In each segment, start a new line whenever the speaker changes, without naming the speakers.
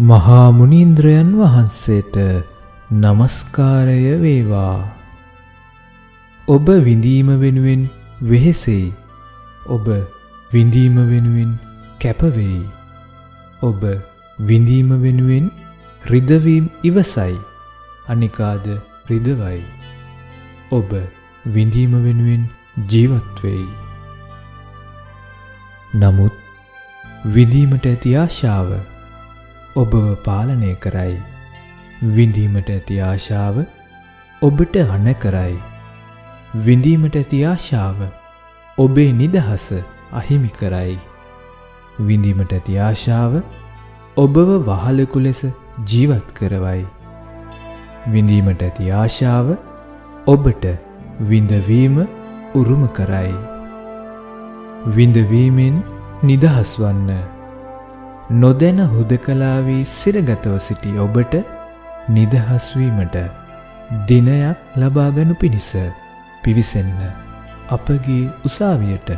මහා මුනීන්ද්‍රයන් වහන්සේට নমස්කාරය වේවා. ඔබ විඳීම වෙනුවෙන් වෙහෙසෙයි. ඔබ විඳීම වෙනුවෙන් කැපවෙයි. ඔබ විඳීම වෙනුවෙන් රිදවීම් ඉවසයි. අනිකාද රිදවයි. ඔබ විඳීම වෙනුවෙන් ජීවත් වෙයි. නමුත් විඳීමට ඇති ආශාව ඔබව පාලනය කරයි. විඳීමට ඇති ආශාව ඔබට හන කරයි. විඳීමට ඇති ආශාව ඔබේ නිදහස අහිමි කරයි. විඳීමට ඇති ආශාව ඔබව වහලකු ලෙස ජීවත් කරවයි. විඳීමට ඇති ආශාව ඔබට විඳවීම උරුම කරයි. විඳවීමෙන් නිදහස් වන්න. නොදැන හුදකලාවී සිරගතව සිටි ඔබට නිදහස්වීමට දිනයක් ලබාගනු පිණිස පිවිසෙන්න අපගේ උසාවියට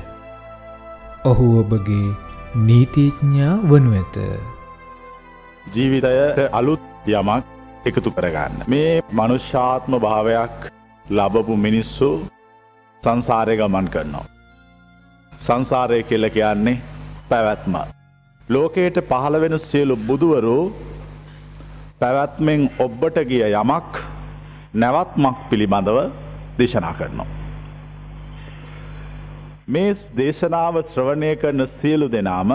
ඔහු ඔබගේ නීතිඥා වනු ඇත.
ජීවිතයට අලුත් යමක් එකතු කරගන්න. මේ මනුෂ්‍යාත්ම භාවයක් ලබපු මිනිස්සු සංසාරය ගමන් කරනවා. සංසාරය කෙල්ල කියන්නේ පැවැත්ම. ලෝකයට පහළ වෙන සියලු බුදුවරු පැවැත්මෙන් ඔබ්බට ගිය යමක් නැවත්මක් පිළිබඳව දේශනා කරනවා. මේ දේශනාව ශ්‍රවණය කරන සියලු දෙනාම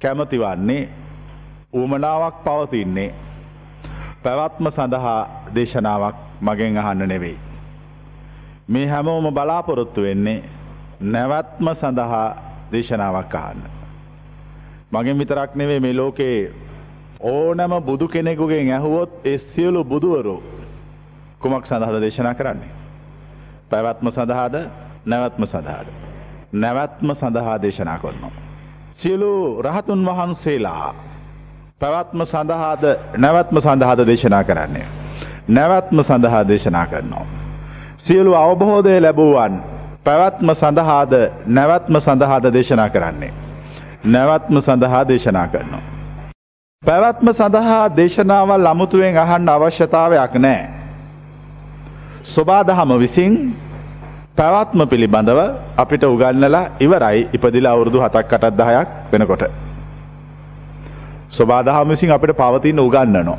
කැමතිවන්නේ ඌමනාවක් පවතින්නේ පැවත්ම සඳහා දේශනාවක් මගෙන් අහන්න නෙවෙයි. මේ හැමෝම බලාපොරොත්තු වෙන්නේ නැවත්ම සඳහා දේශනාවක් අහන්න. මගෙන් විතරක් නෙවේ මේ ලෝකේ ඕනම බුදු කෙනෙකුගෙන් ඇහුවොත් ඒ සියලු බුදුවරු කුමක් සඳහද දේශනා කරන්නේ. පැවැත්ම සඳහාද නැවත්ම සඳහාද. නැවැත්ම සඳහා දේශනා කරනවා. සියලු රහතුන් වහන්සේලා පැවැත්ම සඳහාද නැවත්ම සඳහාද දේශනා කරන්නේ. නැවත්ම සඳහා දේශනා කරනවා. සියලු අවබෝධය ලැබුවන් පැවැත්ම සඳහාද නැවත්ම සඳහාද දේශනා කරන්නේ. නැවත්ම සඳහා දේශනා කරනවා. පැවැත්ම සඳහා දේශනාවල් අමුතුවෙන් අහන්න අවශ්‍යතාවයක් නෑ. ස්වබාදහම විසින් පැවැත්ම පිළිබඳව අපිට උගන්නලා ඉවරයි ඉපදිලා අවුරුදු හතක් අටත් දහයක් වෙනකොට. ස්වබාදහම විසින් අපිට පවතින උගන්නනවා.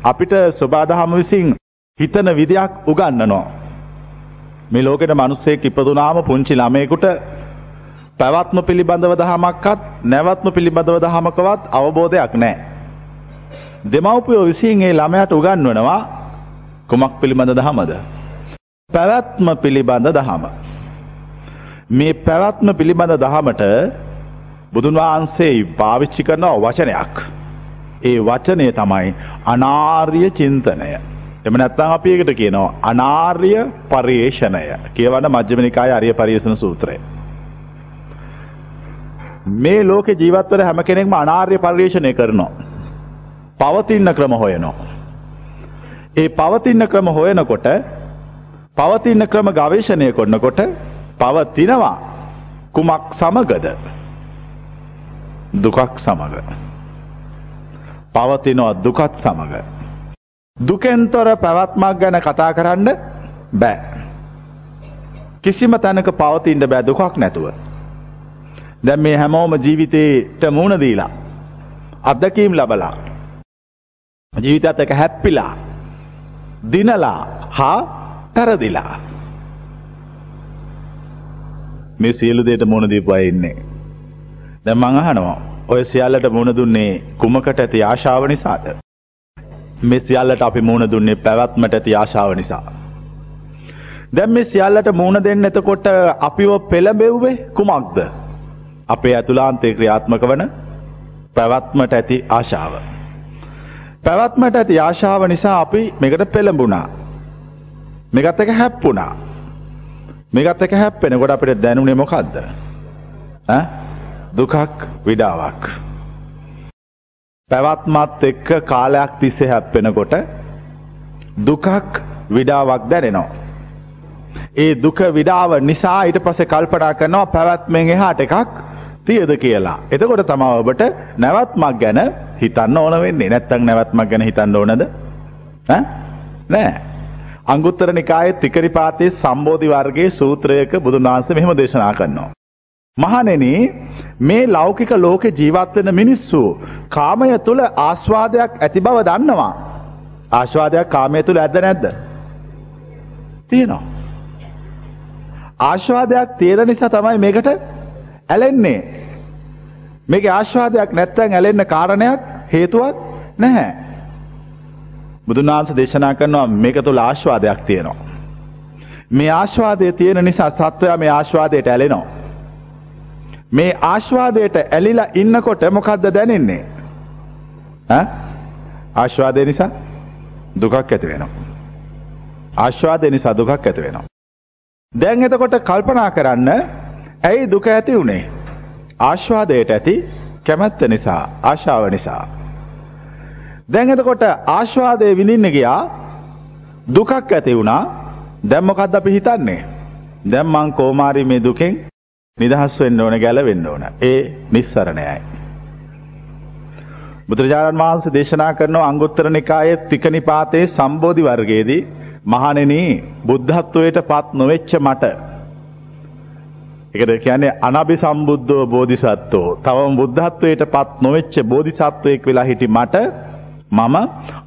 අපිට ස්වබාදහම විසින් හිතන විදියක් උගන්නනවා. මේ ලෝකෙට මිනිස්සෙක් ඉපදුනාම පුංචි ළමයෙකුට පැවැත්ම පිළිබඳව දහමක්වත් නැවත්ම පිළිබඳව දහමකවත් අවබෝධයක් නැහැ. දෙමව්පියෝ විසින් ඒ ළමයාට උගන්වනවා කුමක් පිළිබඳ දහමද? පැවැත්ම පිළිබඳ දහම. මේ පැවැත්ම පිළිබඳ දහමට බුදුන් වහන්සේ පාවිච්චි කරන වචනයක්. ඒ වචනය තමයි අනාර්ය චින්තනය. එම නැත්තම් අපි ඒකට කියනවා අනාර්ය පරිේෂණය. කියවන මජ්ක්‍ධිම නිකායේ අරිය පරිේෂණ සූත්‍රය. මේ ලෝකේ ජීවත් වෙන හැම කෙනෙක්ම අනාර්ය පරිේෂණය කරනවා. පවතින ක්‍රම හොයනවා. ඒ පවතින ක්‍රම හොයනකොට පවතින ක්‍රම ගවේෂණය කරනකොට පවතිනවා කුමක් සමගද? දුකක් සමග. පවතිනවා දුකත් සමග. දුකෙන්තොර පැවැත්මක් ගැන කතා කරන්න බෑ. කිසිම තැනක පවතින්න බෑ දුකක් නැතුව. දැන් මේ හැමෝම ජීවිතේට මුහුණ දීලා අත්දැකීම් ලබලා ජීවිතයත් එක හැප්පිලා දිනලා හා පැරදිලා. මේ සියලු දේට මුහුණ දීපු අය ඉන්නේ. දැන් මං අහනවා ඔය සියල්ලට මුහුණ දුන්නේ කුමකට ඇති ආශාව නිසාද? මේ සියල්ලට අපි මුහුණ දුන්නේ පැවැත්මට ඇති ආශාව නිසා. දැන් මේ සියල්ලට මුහුණ දෙන්න එතකොට අපිව පෙළඹෙව්වේ කුමක්ද? අපේ ඇතුලාන්තය ක්‍රියාත්මක වන පැවැත්මට ඇති ආශාව. පැවැත්මට ඇති ආශාව නිසා අපි මෙකට පෙළඹුණා. මෙගත් එක හැප්පුණා. මෙගත් එක හැප්පෙනකොට අපිට දැනුනේ මොකද්ද? ඈ දුකක් විඩාවක්. පැවැත්මත් එක්ක කාලයක් තිස්සේ හැප්පෙනකොට දුකක් විඩාවක් දැනෙනවා. ඒ දුක විඩාව නිසා ඊට පස්සේ කල්පනා කරනවා පැවැත්මෙන් එහාට එකක් තියද කියලා. එතකොට තමයි ඔබට නැවත්මක් ගැන හිතන්න ඕන වෙන්නේ. නැත්තම් නැවත්මක් ගැන හිතන්න ඕනද? ඈ? නෑ. අංගුත්තර නිකායේ තිකරිපාතේ සම්බෝධි වර්ගයේ සූත්‍රයක බුදුන් වහන්සේ මෙහෙම දේශනා කරනවා. මහණෙනි මේ ලෞකික ලෝකේ ජීවත් වෙන මිනිස්සු කාමය තුල ආස්වාදයක් ඇති බව දන්නවා. ආස්වාදයක් කාමය තුල ඇද්ද නැද්ද? තියෙනවා. ආස්වාදයක් තියෙන නිසා තමයි මේකට ඇලෙන්නේ. මේකේ ආස්වාදයක් නැත්තම් ඇලෙන්න කාරණයක් හේතුවක් නැහැ. බුදුන් වහන්සේ දේශනා කරනවා මේක තුල ආස්වාදයක් තියෙනවා. මේ ආස්වාදය තියෙන නිසා සත්වයා මේ ආස්වාදයට ඇලෙනවා. මේ ආශ්වාදයට ඇලිලා ඉන්නකොට මොකක්ද දැනෙන්නේ? ඈ? ආශ්වාදය නිසා දුකක් ඇති වෙනවා. ආශ්වාදය නිසා දුකක් ඇති වෙනවා. දැන් එතකොට කල්පනා කරන්න ඇයි දුක ඇති වුනේ? ආශ්වාදයට ඇති කැමැත්ත නිසා, ආශාව නිසා. දැන් එතකොට ආශ්වාදයේ විඳින්න ගියා දුකක් ඇති වුණා. දැන් මොකද්ද අපි හිතන්නේ? දැන් මං කොමාරි මේ දුකෙන් නිදහස් වෙන්න ඕන ගැලවෙන්න ඕන. ඒ නිස්සරණයයි. බුදුරජාණන් වහන්සේ දේශනා කරන අංගුත්තර නිකායේ තික නිපාතේ සම්බෝධි වර්ගයේදී මහණෙනි බුද්ධත්වයට පත් නොවෙච්ච මට ඒකද කියන්නේ අනබි සම්බුද්ධෝ බෝධිසත්වෝ තවම බුද්ධත්වයට පත් නොවෙච්ච බෝධිසත්වයෙක් වෙලා හිටි මට මම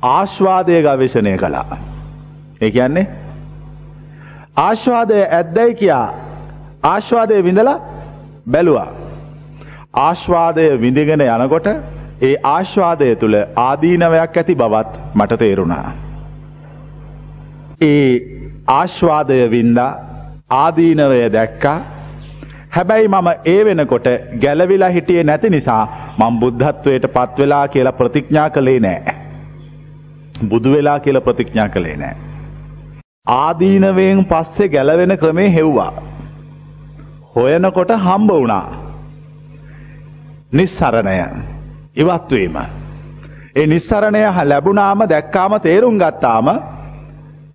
ආස්වාදය ගවේෂණය කළා. ඒ කියන්නේ ආස්වාදය ඇද්දයි කියා ආශ්වාදය විඳලා බැලුවා. ආශ්වාදය විඳගෙන යනකොට ඒ ආශ්වාදය තුළ ආදීනවයක් ඇති බවත් මට තේරුණා. ඒ ආශ්වාදය වින්දා ආදීනවය දැක්කා හැබැයි මම ඒ වෙනකොට ගැලවිලා හිටියේ නැති නිසා මම බුද්ධත්වයට පත් වෙලා කියලා ප්‍රතිඥා කළේ නෑ. බුදු වෙලා කියලා ප්‍රතිඥා කළේ නෑ. ආදීනවයෙන් පස්සේ ගැලවෙන ක්‍රමේ හෙව්වා. හොයනකොට හම්බ වුණා. නිස්සරණය ඉවත්වීම. ඒ නිස්සරණය ලැබුණාම දැක්කාම තේරුම් ගත්තාම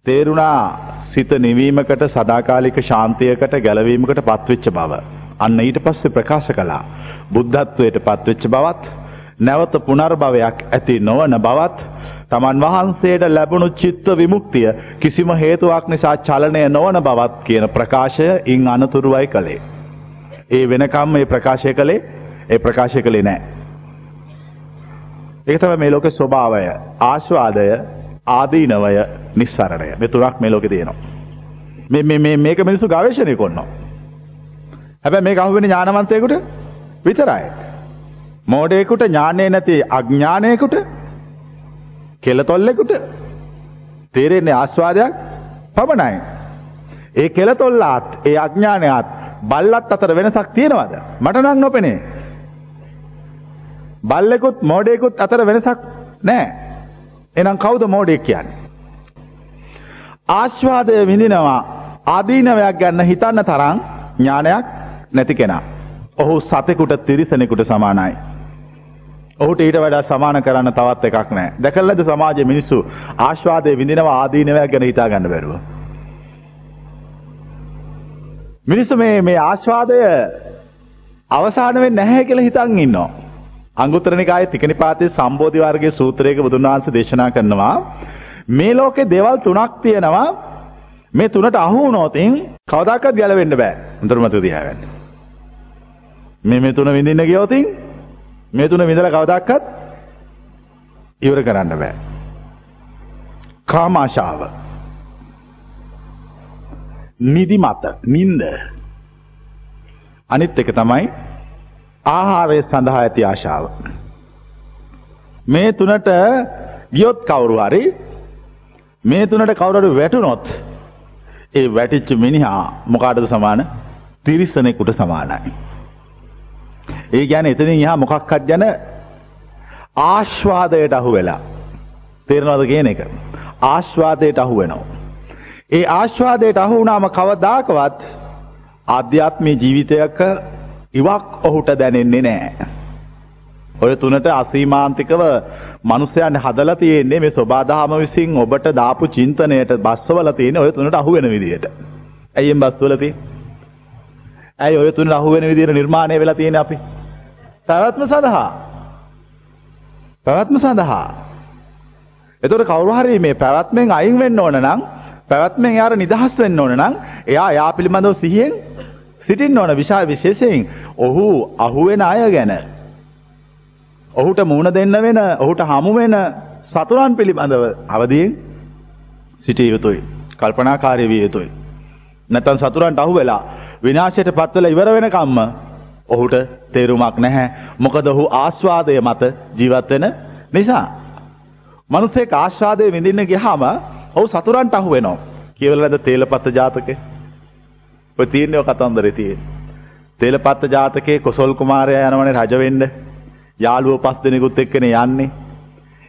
තේරුණා සිත නිවීමකට සදාකාලික ශාන්තියකට ගැලවීමකට පත්වෙච්ච බව. අන්න ඊට පස්සේ ප්‍රකාශ කළා. බුද්ධත්වයට පත්වෙච්ච බවත් නැවත පුනර්භවයක් ඇති නොවන බවත් තමන් වහන්සේට ලැබුණු චිත්ත විමුක්තිය කිසිම හේතුවක් නිසා චලනය නොවන බවත් කියන ප්‍රකාශය ඉන් අනතුරුවයි කළේ. ඒ වෙනකම් මේ ප්‍රකාශය කළේ ඒ ප්‍රකාශය කළේ නෑ. ඒක තමයි මේ ලෝකේ ස්වභාවය. ආස්වාදය, ආදීනවය, නිස්සරණය. මේ තුනක් මේ ලෝකේ තියෙනවා. මේ මේ මේ මේක මිනිස්සු ගවේෂණය කරනවා. හැබැයි මේක අහුවෙන්නේ ඥානවන්තයෙකුට විතරයි. මෝඩයෙකුට ඥානය නැති අඥානයෙකුට කෙලතොල්ලෙකුට තේරෙන්නේ ආස්වාදයක් පමණයි. ඒ කෙලතොල්ලාත් ඒ අඥානයත් බල්ලත් අතර වෙනසක් තියෙනවද? මට නම් නොපෙනේ. බල්ලෙකුත් මෝඩයෙකුත් අතර වෙනසක් නැහැ. එහෙනම් කවුද මෝඩයෙක් කියන්නේ? ආස්වාදය විඳිනවා ආදීනවයක් ගන්න හිතන්න තරම් ඥානයක් නැති කෙනා. ඔහු සතෙකුට තිරිසනෙකුට සමානයි. ඔහුට ඊට වඩා සමාන කරන්න තවත් එකක් නැහැ. දැකලාද සමාජයේ මිනිස්සු ආස්වාදයේ විඳිනවා ආදීනවයක් ගැන හිතා ගන්න බැරුව. මිනිස්සු මේ මේ ආස්වාදය අවසාන වෙන්නේ නැහැ කියලා හිතන් ඉන්නවා. අංගුත්තර නිකායේ තිකනිපාතේ සම්බෝධි වර්ගයේ සූත්‍රයක බුදුන් වහන්සේ දේශනා කරනවා මේ ලෝකේ දේවල් තුනක් තියෙනවා මේ තුනට අහු වුණොතින් කවදාකවත් ගැලවෙන්න බෑ. හොඳට මතක තියාගන්න. මේ මේ තුන විඳින්න ගියොතින් මේ තුන විඳලා කවදාකවත් ඉවර කරන්න බෑ. කාමාශාව. නිදිමත, නිින්ද. අනිත් එක තමයි ආහාරය සඳහා ඇති ආශාව. මේ තුනට ගියොත් කවුරු හරි මේ තුනට කවුරු හරි වැටුනොත් ඒ වැටිච්ච මිනිහා මොකාටද සමාන? තිරිසනෙකුට සමානයි. ඒ කියන්නේ එතනින් එහා මොකක්වත් ගැන ආස්වාදයට අහු වෙලා තේරෙනවද කියන එක? ආස්වාදයට අහු වෙනවා. ඒ ආස්වාදයට අහු වුණාම කවදාකවත් ආධ්‍යාත්මික ජීවිතයක ඉවක් ඔහුට දැනෙන්නේ නැහැ. ඔය තුනට අසීමාන්තිකව මිනිස්යන් හදලා තියෙන්නේ මේ සබාදහම විසින් ඔබට දාපු චින්තනයට බස්සවල තියෙන ඔය තුනට අහු වෙන විදිහට. ඇයි එම් බස්සවල තියෙන්නේ? ඇයි ඔය තුනට අහු වෙන විදිහට නිර්මාණය වෙලා තියෙන්නේ අපි? පැවැත්ම සඳහා. පැවැත්ම සඳහා. එතකොට කවුරු හරි මේ පැවැත්මෙන් අයින් වෙන්න ඕන නම් පැවැත්මෙන් යාර නිදහස් වෙන්න ඕන නම් එයා යා පිළිබඳව සිහියෙන් සිටින්න ඕන විශාල විශේෂයෙන්. ඔහු අහුවෙන අය ගැන. ඔහුට මුණ දෙන්න වෙන ඔහුට හමු වෙන සතුරන් පිළිබඳව අවදියෙන් සිටිය යුතුයි. කල්පනාකාරී විය යුතුයි. නැත්නම් සතුරන්ට අහු වෙලා විනාශයට පත් වෙලා ඉවර වෙනකම්ම ඔහුට තේරුමක් නැහැ. මොකද ඔහු ආස්වාදය මත ජීවත් වෙන නිසා. මිනිස්සෙක් ආස්වාදයේ විඳින්න ගියාම ඔහු සතුරන්ට අහු වෙනවා කියවලද තේලපත්ත ජාතකේ? ඔය තියෙන්නේ ඔය කතන්දරේ තියෙන්නේ. තේලපත්ත ජාතකයේ කොසල් කුමාරයා යනවනේ රජ වෙන්න. යාළුවෝ පස් දෙනෙකුත් එක්කනේ යන්නේ.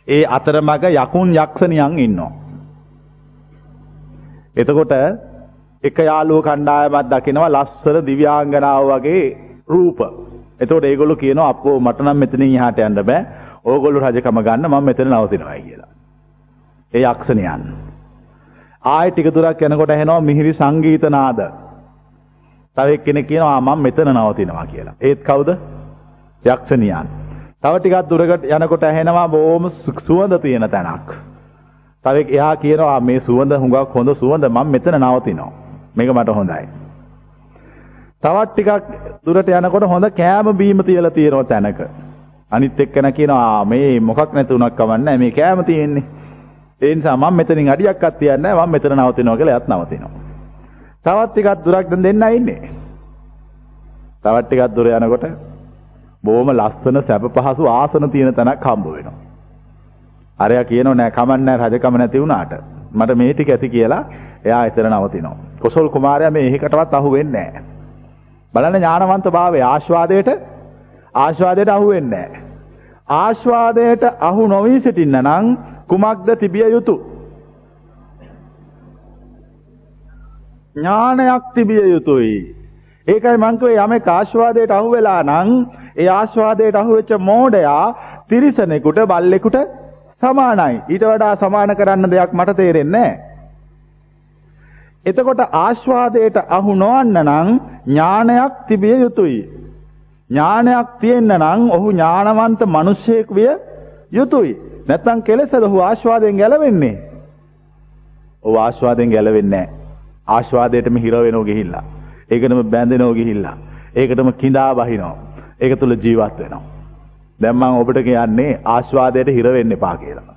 ඒ අතරමඟ යකුන් යක්ෂණියන් ඉන්නවා. එතකොට එක යාළුවෝ කණ්ඩායමක් දකිනවා ලස්සන දිව්‍යාංගනාව වගේ රූප. එතකොට ඒගොල්ලෝ කියනවා අපෝ මට නම් මෙතනින් එහාට යන්න බෑ. ඕගොල්ලෝ රජකම ගන්න මම මෙතන නවතිනවා කියලා. ඒ යක්ෂණියන්. ආයෙ ටික දුරක් යනකොට ඇහෙනවා මිහිරි සංගීත නාද. තව එක්කෙනෙක් කියනවා මම මෙතන නවතිනවා කියලා. ඒත් කවුද? යක්ෂණියන්. තව ටිකක් දුරකට යනකොට ඇහෙනවා බොහොම සුවඳ තියෙන තැනක්. තව එයා කියනවා මේ සුවඳ හුඟක් හොඳ සුවඳ මම මෙතන නවතිනවා. මේක මට හොඳයි. තවත් ටිකක් දුරට යනකොට හොඳ කෑම බීම තියලා තියෙනවා තැනක. අනිත් එක්කන කියනවා මේ මොකක් නැතුණක් කවන්නේ මේ කෑම තියෙන්නේ. ඒ නිසා මම මෙතනින් අඩියක්වත් තියන්නේ නැහැ මම මෙතන නවතිනවා කියලා එයාත් නවතිනවා. තවත් ටිකක් දුරක් දැන් දෙන්න ඉන්නේ. තවත් ටිකක් දුර යනකොට බොහොම ලස්සන සැප පහසු ආසන තියෙන තැනක් හම්බ වෙනවා. අරයා කියනෝ නෑ කමක් නෑ රජකම නැති වුණාට මට මේ ටික ඇති කියලා එයා එතන නවතිනවා. කොසල් කුමාරයා මේ එහෙකටවත් අහු වෙන්නේ නෑ. බලන්න ඥානවන්ත භාවයේ ආස්වාදයට ආස්වාදයට අහු වෙන්නේ නෑ. ආස්වාදයට අහු නොවී සිටින්න නම් කුමක්ද තිබිය යුතුය? ඥානයක් තිබිය යුතුයි. ඒකයි මං කිව්වේ යමෙක් ආස්වාදයට අහු වෙලා නම් ඒ ආස්වාදයට අහු වෙච්ච මෝඩයා තිරිසනෙකුට බල්ලෙකුට සමානයි. ඊට වඩා සමාන කරන්න දෙයක් මට තේරෙන්නේ එතකොට ආස්වාදයට අහු නොවන්න නම් ඥානයක් තිබිය යුතුයි. ඥානයක් තියෙන්න නම් ඔහු ඥානවන්ත මිනිසෙක් විය යුතුයි. නැත්නම් කෙලෙසද ඔහු ආස්වාදයෙන් ගැලවෙන්නේ? ඔහු ආස්වාදයෙන් ගැලවෙන්නේ නැහැ. ආස්වාදයටම හිර වෙනව ගිහිල්ලා. ඒකටම බැඳෙනව ගිහිල්ලා. ඒකටම කිඳා බහිනවා. ඒක තුල ජීවත් වෙනවා. දැන් මම ඔබට කියන්නේ ආස්වාදයට හිර වෙන්න එපා කියලා.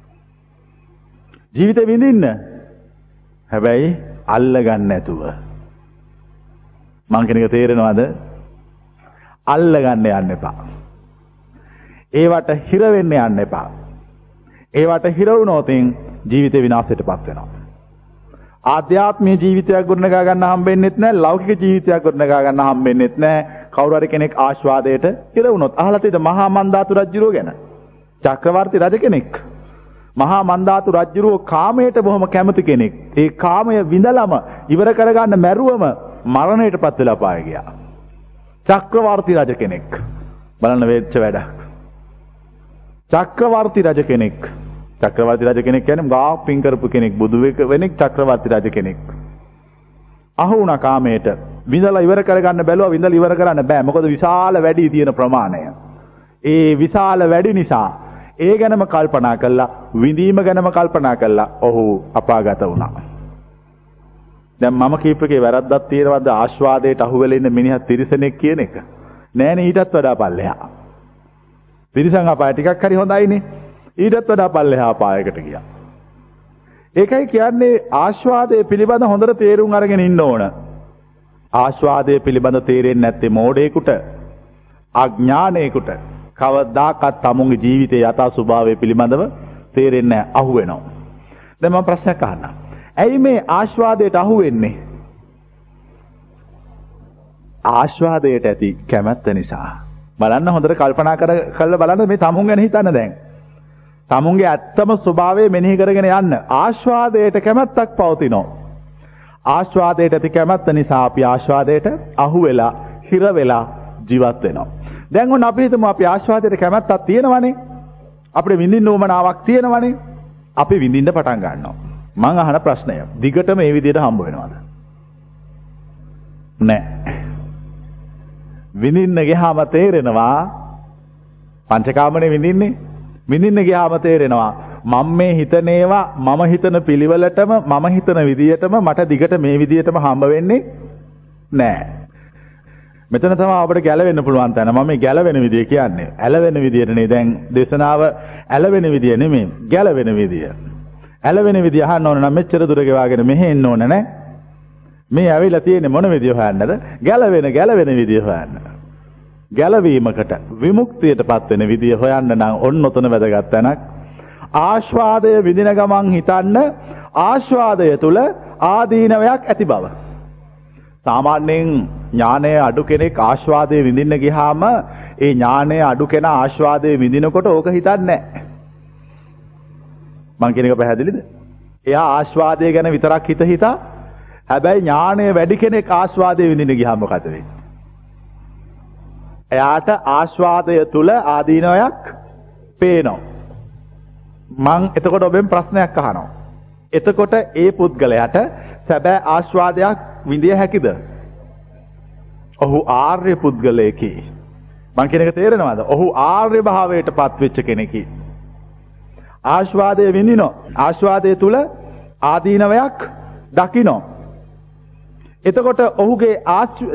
ජීවිතේ විඳින්න. හැබැයි අල්ලගන්න නැතුව. මං කෙනෙක් තේරෙනවද? අල්ලගන්න යන්න එපා. ඒවට හිර වෙන්න යන්න එපා. ඒවට හිර වුණොත් ජීවිතේ විනාශයටපත් වෙනවා. ආධ්‍යාත්මීය ජීවිතයක් ගොඩනගා ගන්න හම්බෙන්නෙත් නැහැ ලෞකික ජීවිතයක් ගොඩනගා ගන්න හම්බෙන්නෙත් නැහැ කවුරු හරි කෙනෙක් ආස්වාදයට ඉර වුණොත් අහලා තියෙද මහා මන්දාතු රජුරෝ ගැන? චක්‍රවර්ති රජ කෙනෙක්. මහා මන්දාතු රජුරෝ කාමයට බොහොම කැමති කෙනෙක්. ඒ කාමය විඳලම ඉවර කරගන්න මැරුවම මරණයටපත් වෙලා පාය ගියා. චක්‍රවර්ති රජ කෙනෙක්. බලන්න වෙච්ච වැඩක්. චක්‍රවර්ති රජ කෙනෙක්. චක්‍රවර්ති රජ කෙනෙක් කියන්නේ ගා පින් කරපු කෙනෙක් බුදු වෙනෙක් චක්‍රවර්ති රජ කෙනෙක්. අහු වුණා කාමයට. විඳලා ඉවර කරගන්න බැලුවා විඳලා ඉවර කරන්න බෑ. මොකද විශාල වැඩි තියෙන ප්‍රමාණය. ඒ විශාල වැඩි නිසා ඒ ගැනම කල්පනා කළා විඳීම ගැනම කල්පනා කළා ඔහු අපාගත වුණා. දැන් මම කීප එකේ වැරද්දක් තියෙනවද ආස්වාදයට අහු වෙලා ඉන්න මිනිහා තිරිසනෙක් කියන එක? නෑනේ ඊටත් වඩා පල්ලෙහා. තිරිසන් අපාය ටිකක් හරි හොඳයිනේ. ඊටත් වඩා පල්ලෙහා පායකට ගියා. ඒකයි කියන්නේ ආස්වාදයේ පිළිබඳ හොඳට තේරුම් අරගෙන ඉන්න ඕන. ආස්වාදයේ පිළිබඳ තේරෙන්නේ නැත්තේ මෝඩයෙකුට අඥානයෙකුට කවදාකවත් තමුන්ගේ ජීවිතයේ යථා ස්වභාවය පිළිබඳව තේරෙන්නේ නැහැ අහු වෙනවා. දැන් මම ප්‍රශ්නයක් අහන්නම්. ඇයි මේ ආස්වාදයට අහු වෙන්නේ? ආස්වාදයට ඇති කැමැත්ත නිසා. බලන්න හොඳට කල්පනා කර කරලා බලන්න මේ තමුන් ගැන හිතන්න දැන්. තමුන්ගේ ඇත්තම ස්වභාවය මෙනෙහි කරගෙන යන්න. ආස්වාදයට කැමැත්තක් පවතිනවා. ආස්වාදයට ඇති කැමැත්ත නිසා අපි ආස්වාදයට අහු වෙලා හිර වෙලා ජීවත් වෙනවා. දැන් ඔන්න අපි හිතමු අපි ආස්වාදයට කැමැත්තක් තියෙනවනේ. අපිට විඳින්න උවමනාවක් තියෙනවනේ. අපි විඳින්න පටන් ගන්නවා. මං අහන ප්‍රශ්නය. දිගටම මේ විදිහට හම්බ වෙනවද? නෑ. විඳින්න ගියාම තේරෙනවා පංචකාමනේ විඳින්නේ. විඳින්න ගියාම තේරෙනවා මම මේ හිතන ඒවා මම හිතන පිළිවෙලටම මම හිතන විදියටම මට දිගට මේ විදියටම හම්බ වෙන්නේ නෑ. මෙතන තමයි අපිට ගැලවෙන්න පුළුවන් තැන. මම මේ ගැලවෙන විදිය කියන්නේ. ඇලවෙන විදියටනේ දැන් දේශනාව ඇලවෙන විදිය නෙමෙයි. ගැලවෙන විදිය. ඇලවෙන විදිය අහන්න ඕන නම් මෙච්චර දුර ගෙවාගෙන මෙහෙ එන්න ඕන නෑ. මේ ඇවිල්ලා තියෙන්නේ මොන විදිය හොයන්නද? ගැලවෙන ගැලවෙන විදිය හොයන්න. ගැලවීමකට විමුක්තියටපත් වෙන විදිය හොයන්න නම් ඔන්න ඔතන වැදගත් තැනක්. ආස්වාදය විඳින ගමන් හිතන්න ආස්වාදය තුල ආදීනවයක් ඇති බව. සාමාන්‍යයෙන් ඥානය අඩු කෙනෙක් ආස්වාදයේ විඳින්න ගියාම ඒ ඥානය අඩු කෙනා ආස්වාදයේ විඳිනකොට ඕක හිතන්නේ නැහැ. මං කියන එක පැහැදිලිද? එයා ආස්වාදය ගැන විතරක් හිත හිතා හැබැයි ඥානය වැඩි කෙනෙක් ආස්වාදයේ විඳින්න ගියාම මොකද වෙන්නේ? එයාට ආස්වාදය තුල ආදීනවයක් පේනවා. මං එතකොට ඔබෙන් ප්‍රශ්නයක් අහනවා. එතකොට ඒ පුද්ගලයාට සැබෑ ආස්වාදයක් විඳිය හැකිද? ඔහු ආර්ය පුද්ගලයෙකි. මං කියන එක තේරෙනවද? ඔහු ආර්ය භාවයට පත්වෙච්ච කෙනෙකි. ආස්වාදය විඳිනෝ. ආස්වාදය තුල ආදීනවයක් දකිනෝ. එතකොට ඔහුගේ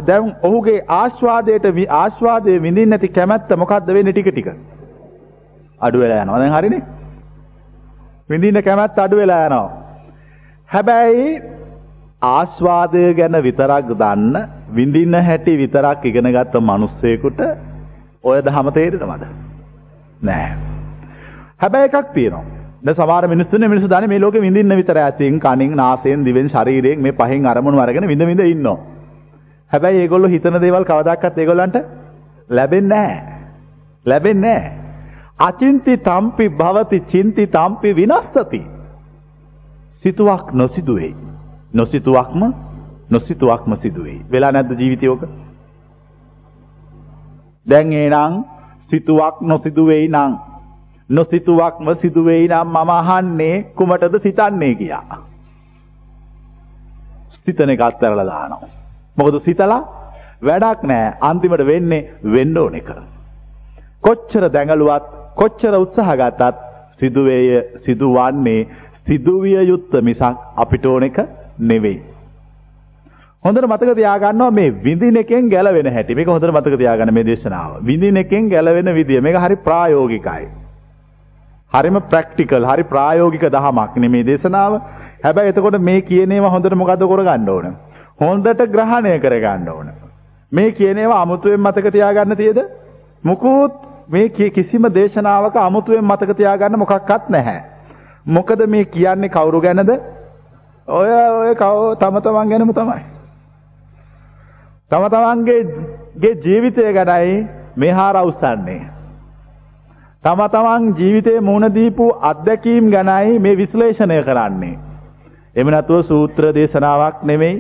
දැන් ඔහුගේ ආස්වාදයට ආස්වාදයේ විඳින්න නැති කැමැත්ත මොකද්ද වෙන්නේ ටික ටික? අඩු වෙලා යනවා. දැන් හරිනේ? විඳින්න කැමැත්ත අඩු වෙලා යනවා. හැබැයි ආස්වාදය ගැන විතරක් දන්න විඳින්න හැටි විතරක් ඉගෙන ගත්ත මිනිස්සෙකුට ඔය දහම තේරෙනවද? නෑ. හැබැයි එකක් තියෙනවා. දැන් සමහර මිනිස්සුනේ මිනිස්සු දන්නේ මේ ලෝකෙ විඳින්න විතරයි ඇතින් කනින් නාසයෙන් දිවෙන් ශරීරයෙන් මේ පහෙන් අරමුණු අරගෙන විඳ විඳ ඉන්නවා. හැබැයි ඒගොල්ලෝ හිතන දේවල් කවදාකවත් ඒගොල්ලන්ට ලැබෙන්නේ නැහැ. ලැබෙන්නේ නැහැ. අචින්ති තම්පි භවති චින්ති තම්පි විනස්සති. සිතුවක් නොසිදුවේ. නොසිතුවක්ම නොසිතුවක්ම සිදුවේ. වෙලා නැද්ද ජීවිතේ ඔක? දැන් එනං සිතුවක් නොසිදුවේයි නං නොසිතුවක්ම සිදුවෙයි නම් මම අහන්නේ කුමටද සිතන්නේ කියා. සිතන එක අත්හැරලා දානවා. මොකද සිතලා වැඩක් නැහැ. අන්තිමට වෙන්නේ වෙන්න ඕන එක. කොච්චර දැඟලුවත් කොච්චර උත්සාහ ගත්තත් සිදුවේය සිදුවන්නේ සිදුවිය යුත්ත මිසක් අපිට ඕන එක නෙවෙයි. හොඳට මතක තියාගන්නවා මේ විඳින එකෙන් ගැලවෙන හැටි. මේක හොඳට මතක තියාගන්න මේ දේශනාව. විඳින එකෙන් ගැලවෙන විදිය. මේක හරි ප්‍රායෝගිකයි. හරිම ප්‍රැක්ටිකල් හරි ප්‍රායෝගික දහමක් නෙමේ දේශනාව. හැබැයි එතකොට මේ කියන ඒවා හොඳට මොකද කරගන්න ඕන? හොඳට ග්‍රහණය කරගන්න ඕන. මේ කියන ඒවා අමුතුවෙන් මතක තියාගන්න තියද? මුකුත් මේ කිසිම දේශනාවක අමුතුවෙන් මතක තියාගන්න මොකක්වත් නැහැ. මොකද මේ කියන්නේ කවුරු ගැනද? ඔය ඔය තම තමන් ගැනම තමයි. තම තමන්ගේ ජීවිතය ගැනයි මේ හාර උස්සන්නේ. තම තමන් ජීවිතයේ මුහුණ දීපු අත්දැකීම් ගැනයි මේ විශ්ලේෂණය කරන්නේ. එමෙ නැතුව සූත්‍ර දේශනාවක් නෙමෙයි,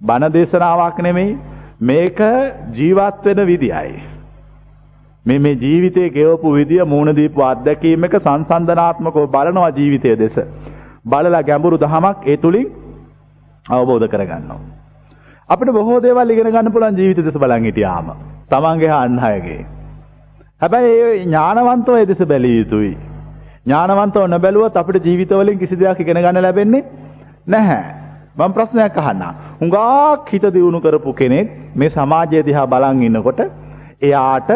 බණ දේශනාවක් නෙමෙයි, මේක ජීවත් වෙන විදියයි. මේ මේ ජීවිතයේ ගෙවපු විදිය මුහුණ දීපු අත්දැකීම් එක සංසන්දනාත්මකව බලනවා ජීවිතයේ දෙස. බලලා ගැඹුරු දහමක් ඒ තුලින් අවබෝධ කරගන්නවා. අපිට බොහෝ දේවල් ඉගෙන ගන්න පුළුවන් ජීවිත දෙස බලන් හිටියාම. තමන්ගේ අන් අයගේ හැබැයි ඒ ඥානවන්තව ඒ දෙස බැලිය යුතුයි. ඥානවන්තව නොබැලුවොත් අපිට ජීවිතවලින් කිසි දෙයක් ඉගෙන ගන්න ලැබෙන්නේ නැහැ. මම ප්‍රශ්නයක් අහන්නම්. හුඟක් හිත දියුණු කරපු කෙනෙක් මේ සමාජය දිහා බලන් ඉන්නකොට එයාට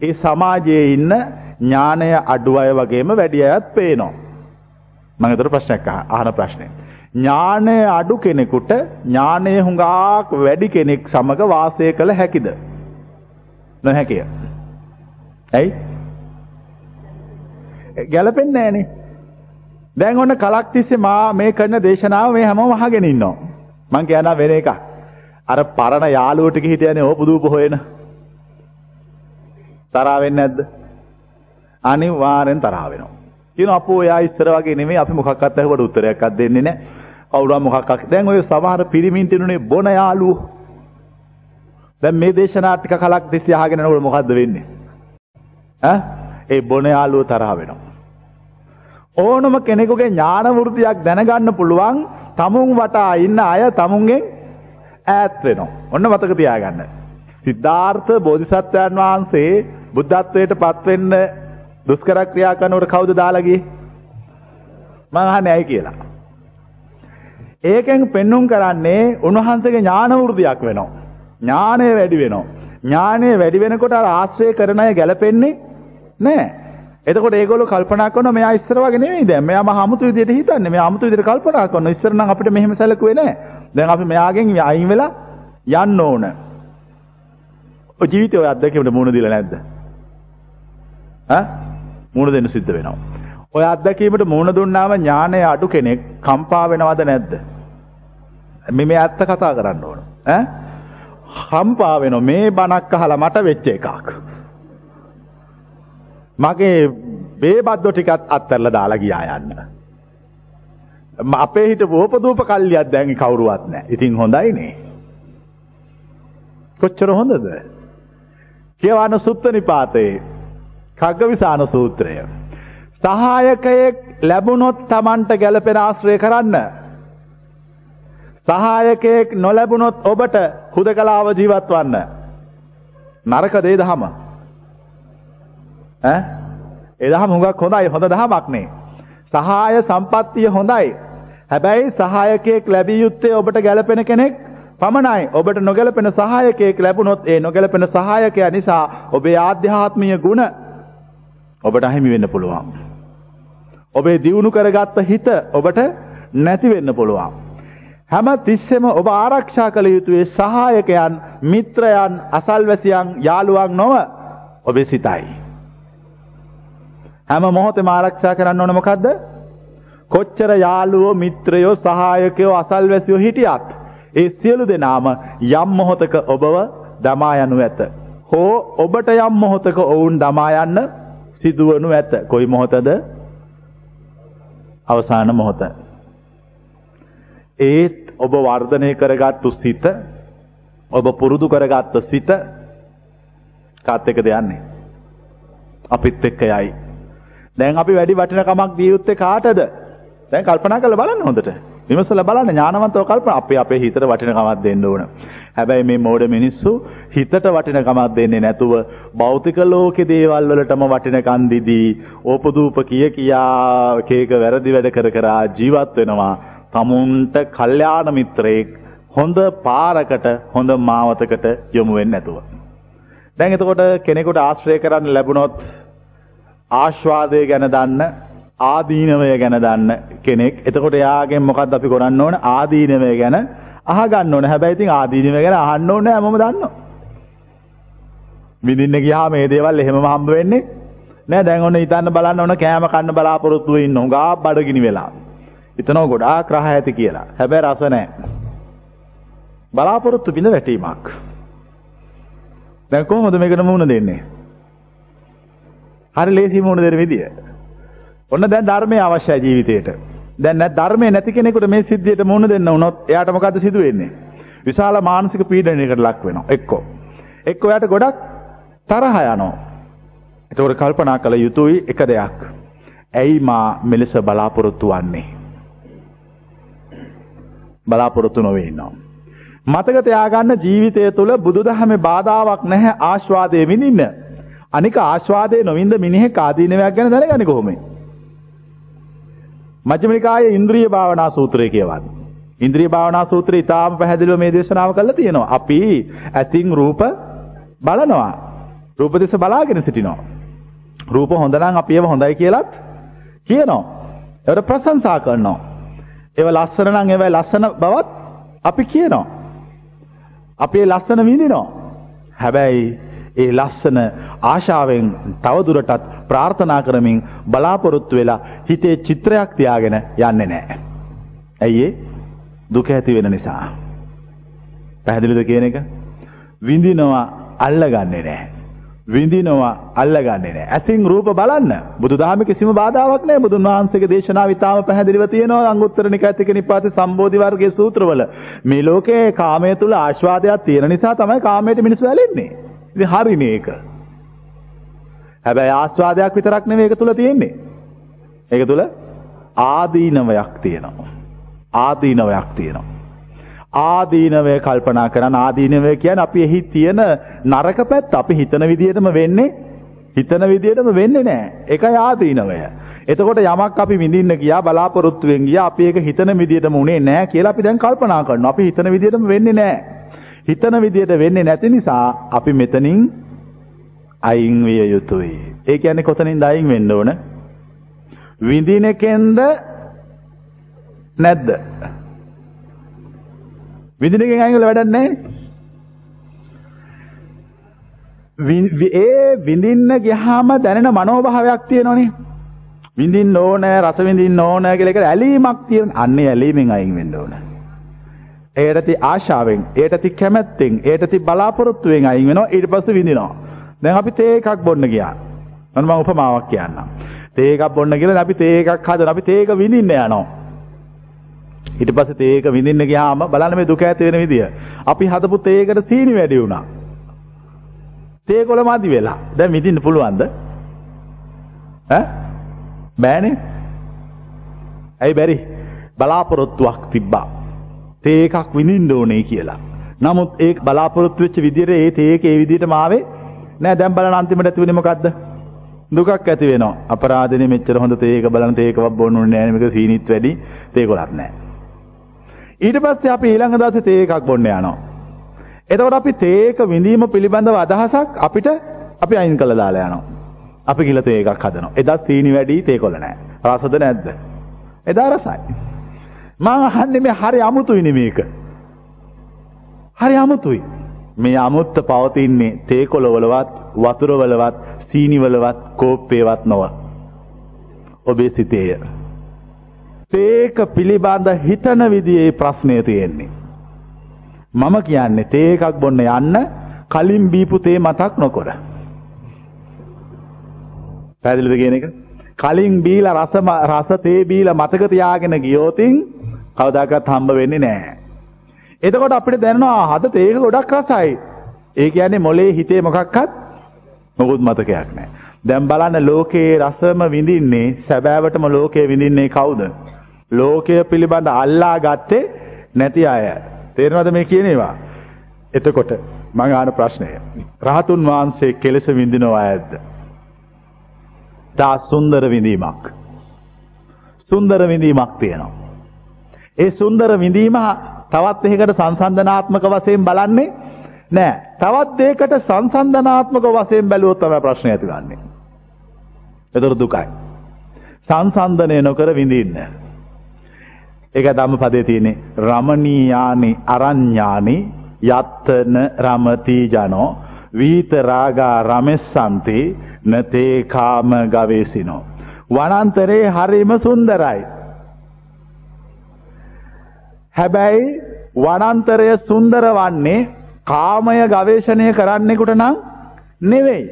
ඒ සමාජයේ ඉන්න ඥානය අඩු අය වගේම වැඩි අයත් පේනවා. මම ඒතර ප්‍රශ්නයක් අහන ප්‍රශ්නේ. ඥානය අඩු කෙනෙකුට ඥානය හුඟක් වැඩි කෙනෙක් සමග වාසය කළ හැකිද? නොහැකිය. ඇයි? ගැලපෙන්නේ නැහනේ. දැන් ඔන්න කලක් තිස්සේ මා මේ කරන දේශනාව මේ හැමෝම අහගෙන ඉන්නවා. මං කියනවා වෙන එකක්. අර පරණ යාළුවෝ ටික හිටියනේ ඕපුදූප හොයන. තරහා වෙන්නේ නැද්ද? අනිවාර්යෙන් තරහා වෙනවා. කියන අපෝ එයා ඉස්සර වගේ නෙමෙයි අපි මොකක්වත් අහුවට උත්තරයක්වත් දෙන්නේ නැහැ. කවුරුහා මොකක්වත්. දැන් ඔය සමහර පිරිමින් තිනුනේ බොන යාළුවෝ. දැන් මේ දේශනා ටික කලක් තිස්සේ අහගෙන යනකොට මොකද්ද වෙන්නේ? ඒ බොන යාළුව තරහ වෙනවා. ඕනම කෙනෙකුගේ ඥාන වෘත්තියක් දැනගන්න පුළුවන් තමුන් වටා ඉන්න අය තමුන්ගෙන් ඈත් වෙනවා. ඔන්න මතක තියාගන්න. සිද්ධාර්ථ බෝධිසත්වයන් වහන්සේ බුද්ධත්වයට පත්වෙන්න දුෂ්කර ක්‍රියා කරනකොට කවුද දාලා ගියේ? මං අහන්නේ ඇයි කියලා. ඒකෙන් පෙන්눔 කරන්නේ උන්වහන්සේගේ ඥාන වෘද්ධියක් වෙනවා. ඥානය වැඩි වෙනවා. ඥානය වැඩි වෙනකොට අර ආශ්‍රය කරන අය ගැලපෙන්නේ නෑ. එතකොට ඒගොල්ලෝ කල්පනා කරනවා මෙයා ඉස්සර වගේ නෙමෙයි දැන්. මෙයා මහ අමුතු විදියට හිතන්නේ. මෙයා අමුතු විදියට කල්පනා කරනවා. ඉස්සර නම් අපිට මෙහෙම සැලකුවේ නෑ. දැන් අපි මෙයාගෙන් අයින් වෙලා යන්න ඕන. ඔය ජීවිතේ ඔය අත්දැකීමට මුහුණ දීලා නැද්ද? ඈ? මුහුණ දෙන්න සිද්ධ වෙනවා. ඔය අත්දැකීමට මුහුණ දුන්නාම ඥානය අඩු කෙනෙක් කම්පා වෙනවද නැද්ද? මේ මේ ඇත්ත කතා කරන්න ඕන. ඈ? කම්පා වෙනවා මේ බණක් අහලා මට වෙච්ච එකක්. මගේ බේබද්දෝ ටිකත් අත්හැරලා දාලා ගියා යන්න. අපේ හිටපු ඕපදූප කල්ලියක් දැන් කවුරුවත් නැහැ. ඉතින් හොඳයිනේ. කොච්චර හොඳද? කියවන සුත්ත නිපාතේ කග්ගවිසාන සූත්‍රය. සහායකයෙක් ලැබුණොත් Tamanට ගැළපෙන ආශ්‍රය කරන්න. සහායකයෙක් නොලැබුණොත් ඔබට හුදකලාව ජීවත් වන්න. නරක දේ දහම. ඈ? ඒ දහම හුඟක් හොඳයි හොඳ දහමක් නේ. සහාය සම්පත්තිය හොඳයි. හැබැයි සහායකයෙක් ලැබිය යුත්තේ ඔබට ගැළපෙන කෙනෙක් පමණයි. ඔබට නොගැලපෙන සහායකයෙක් ලැබුණොත් ඒ නොගැලපෙන සහායකයා නිසා ඔබේ ආධ්‍යාත්මීය ගුණ ඔබට අහිමි වෙන්න පුළුවන්. ඔබේ දියුණු කරගත්ත හිත ඔබට නැති වෙන්න පුළුවන්. හැම තිස්සෙම ඔබ ආරක්ෂා කළ යුතුයේ සහායකයන්, මිත්‍රයන්, අසල්වැසියන්, යාළුවන් නොව ඔබේ සිතයි. හැම මොහොතෙම ආරක්ෂා කරන්න ඕන මොකද්ද? කොච්චර යාළුවෝ, මිත්‍රයෝ, සහායකයෝ, අසල්වැසියෝ හිටියත් ඒ සියලු දෙනාම යම් මොහොතක ඔබව දමා යනු ඇත. හෝ ඔබට යම් මොහොතක ඔවුන් දමා යන්න සිදුවනු ඇත. කොයි මොහොතද? අවසාන මොහොත. ඒත් ඔබ වර්ධනය කරගත්තු සිත ඔබ පුරුදු කරගත්ත සිත කාත් එක්කද යන්නේ? අපිත් එක්ක යයි. දැන් අපි වැඩි වටිනකමක් දිය යුත්තේ කාටද? දැන් කල්පනා කරලා බලන්න හොඳට. විමසලා බලන්න ඥානවන්තව කල්පනා අපි අපේ හිතට වටිනකමක් දෙන්න ඕන. හැබැයි මේ මෝඩ මිනිස්සු හිතට වටිනකමක් දෙන්නේ නැතුව භෞතික ලෝකේ දේවල් වලටම වටිනකම් දීදී ඕපදූප කිය කියා එක එක වැරදි වැඩ කර කර ජීවත් වෙනවා. තමුන්ට කල්යාණ මිත්‍රයෙක් හොඳ පාරකට හොඳ මාවතකට යොමු වෙන්නේ නැතුව. දැන් එතකොට කෙනෙකුට ආශ්‍රය කරන්න ලැබුණොත් ආස්වාදය ගැන දන්න ආදීනවය ගැන දන්න කෙනෙක්. එතකොට එයාගෙන් මොකද්ද අපි කරන්න ඕන? ආදීනවය ගැන අහගන්න ඕන. හැබැයි ඉතින් ආදීනවය ගැන අහන්න ඕනේ හැමෝම දන්නවා. විඳින්න ගියාම මේ දේවල් එහෙමම හම්බ වෙන්නේ නෑ. දැන් ඔන්න හිතන්න බලන්න ඕන කෑම කන්න බලාපොරොත්තු වෙ ඉන්න උඟා බඩගිනි වෙලා. හිතනවා ගොඩාක් රහ ඇති කියලා. හැබැයි රස නෑ. බලාපොරොත්තු බිඳ වැටීමක්. දැන් කොහොමද මේකට මුහුණ දෙන්නේ? හරි ලේසි මුහුණ දෙන්න විදිය. ඔන්න දැන් ධර්මය අවශ්‍යයි ජීවිතේට. දැන් නැත් ධර්මය නැති කෙනෙකුට මේ සිද්ධියට මුහුණ දෙන්න වුණොත් එයාට මොකද්ද සිදු වෙන්නේ? විශාල මානසික පීඩනයකට ලක් වෙනවා. එක්කෝ. එක්කෝ එයාට ගොඩක් තරහ යනවා. ඒතකොට කල්පනා කළ යුතුයි එක දෙයක්. ඇයි මා මෙලෙස බලාපොරොත්තු වන්නේ? බලාපොරොත්තු නොවේ ඉන්නවා. මතක තියාගන්න ජීවිතය තුළ බුදුදහමේ බාධාවක් නැහැ ආස්වාදයේ විඳින්න. අනික ආස්වාදයේ නොවින්ද මිනිහෙක් ආදීනවයක් ගැන දැනගන්නේ කොහොමද? මජ්ක්‍ධිම නිකායේ ඉන්ද්‍රිය භාවනා සූත්‍රය කියවන්නේ. ඉන්ද්‍රිය භාවනා සූත්‍රය ඉතාම පැහැදිලිව මේ දේශනාව කරලා තියෙනවා. අපි ඇසින් රූප බලනවා. රූප දෙස බලාගෙන සිටිනවා. රූප හොඳ නම් අපි ඒව හොඳයි කියලාත් කියනවා. ඒවට ප්‍රශංසා කරනවා. ඒව ලස්සන නම් ඒවයි ලස්සන බවත් අපි කියනවා. අපි ඒ ලස්සන විඳිනවා. හැබැයි ඒ ලස්සන ආශාවෙන් තවදුරටත් ප්‍රාර්ථනා කරමින් බලාපොරොත්තු වෙලා හිතේ චිත්‍රයක් තියාගෙන යන්නේ නැහැ. ඇයි දුක ඇති වෙන නිසා. පැහැදිලිද කියන එක? විඳිනවා අල්ලගන්නේ නැහැ. විඳිනවා අල්ලගන්නේ නැහැ. ඇසින් රූප බලන්න බුදුදහමේ කිසිම බාධාවක් නැහැ. බුදුන් වහන්සේගේ දේශනාව ඉතාම පැහැදිලිව තියෙනවා අංගුත්තර නිකායතික නිපාතේ සම්බෝධි වර්ගයේ සූත්‍රවල. මේ ලෝකේ කාමයේ තුල ආස්වාදයක් තියෙන නිසා තමයි කාමයට මිනිස්සු ඇලෙන්නේ. ඉතින් හරිනේ ඒක. හැබැයි ආස්වාදයක් විතරක් නෙවෙයි ඒක තුල තියෙන්නේ. ඒක තුල ආදීනවයක් තියෙනවා. ආදීනවයක් තියෙනවා. ආදීනවය කල්පනා කරන ආදීනවය කියන්නේ අපි එහි තියෙන නරක පැත්ත අපි හිතන විදිහටම වෙන්නේ හිතන විදිහටම වෙන්නේ නැහැ. ඒකයි ආදීනවය. එතකොට යමක් අපි විඳින්න ගියා බලාපොරොත්තුවෙන් ගියා අපි ඒක හිතන විදිහටම උනේ නැහැ කියලා අපි දැන් කල්පනා කරනවා. අපි හිතන විදිහටම වෙන්නේ නැහැ. හිතන විදිහට වෙන්නේ නැති නිසා අපි මෙතනින් අයින් විය යුතුයි. ඒ කියන්නේ කොතනින්ද අයින් වෙන්න ඕන? විඳින එකෙන්ද නැද්ද? විඳින එකෙන් අයින් වෙලා වැඩක් නැහැ. ඒ විඳින්න ගියාම දැනෙන මනෝභාවයක් තියෙනවනේ. විඳින්න ඕන, රස විඳින්න ඕන කියලා එක ඇලීමක් තියෙන. අන්නේ ඇලීමෙන් අයින් වෙන්න ඕන. ඒටති ආශාවෙන්, ඒටති කැමැත්තෙන්, ඒටති බලාපොරොත්තුවෙන් අයින් වෙනවා. ඊට පස්සේ විඳිනවා. දැන් අපි තේ එකක් බොන්න ගියා. මම මම උපමාවක් කියන්නම්. තේ එකක් බොන්න කියලා අපි තේ එකක් හදන අපි තේ එක විඳින්න යනවා. ඊට පස්සේ තේ එක විඳින්න ගියාම බලන්න මේ දුක ඇති වෙන විදිය. අපි හදපු තේ එකට සීනි වැඩි වුණා. තේ කොළ මදි වෙලා. දැන් විඳින්න පුළුවන්ද? ඈ? බෑනේ. ඇයි බැරි? බලාපොරොත්තුවක් තිබ්බා. තේ එකක් විඳින්න ඕනේ කියලා. නමුත් ඒ බලාපොරොත්තු වෙච්ච විදිහට ඒ තේ එක ඒ විදිහටම ආවේ නෑ දැන් බලන්න අන්තිමට ඇති වෙන්නේ මොකද්ද? දුකක් ඇති වෙනවා. අපරාධනේ මෙච්චර හොඳ තේ එක බලන තේ එකක් බොන්න ඕනේ නෑ මේක සීනිත් වැඩි තේ කොලක් නෑ. ඊට පස්සේ අපි ඊළඟ දවසේ තේ එකක් බොන්න යනවා. එතකොට අපි තේ එක විඳීම පිළිබඳව අදහසක් අපිට අපි අයින් කළා දාලා යනවා. අපි ගිල තේ එකක් හදනවා. එදා සීනි වැඩි තේ කොළ නෑ. රසද නැද්ද? එදා රසයි. මම අහන්නේ මේ හරි අමුතුයිනේ මේක. හරි අමුතුයි. මේ අමුත්ත පවතින්නේ තේ කොළ වලවත් වතුර වලවත් සීනි වලවත් කෝප්පේවත් නොව. ඔබේ සිතේය. තේක පිළිබඳ හිතන විදිහේ ප්‍රශ්නය තියෙන්නේ. මම කියන්නේ තේ එකක් බොන්න යන්න කලින් බීපු තේ මතක් නොකර. පැහැදිලිද කියන එක? කලින් බීලා රස රස තේ බීලා මතක තියාගෙන ගියොතින් කවදාකවත් හම්බ වෙන්නේ නැහැ. එතකොට අපිට දැනෙනවා හද තේක ගොඩක් රසයි. ඒ කියන්නේ මොලේ හිතේ මොකක්වත් මොකුත් මතකයක් නැහැ. දැන් බලන්න ලෝකයේ රසම විඳින්නේ සැබෑවටම ලෝකයේ විඳින්නේ කවුද? ලෝකය පිළිබඳ අල්ලා ගත්තේ නැති අය. තේරෙනවද මේ කියන ඒවා? එතකොට මම අහන ප්‍රශ්නය. රහතුන් වහන්සේ කෙලෙස විඳිනව අයද? තා සුන්දර විඳීමක්. සුන්දර විඳීමක් තියෙනවා. ඒ සුන්දර විඳීම තවත් එකකට සංසන්දනාත්මක වශයෙන් බලන්නේ නෑ. තවත් දෙයකට සංසන්දනාත්මක වශයෙන් බැලුවොත් තමයි ප්‍රශ්නේ ඇති ගන්නෙ. ඒතර දුකයි. සංසන්දනය නොකර විඳින්න. ඒක ධම්මපදයේ තියෙන්නේ රමණීයානි අරඤ්ඤානි යත්තන රමති ජනෝ වීත රාගා රමෙස්සන්ති නතේ කාම ගවේසිනෝ වනාන්තරේ හරිම සුන්දරයි හැබැයි වනාන්තරය සුන්දර වන්නේ කාමය ගවේෂණය කරන්නෙකුට නම් නෙවෙයි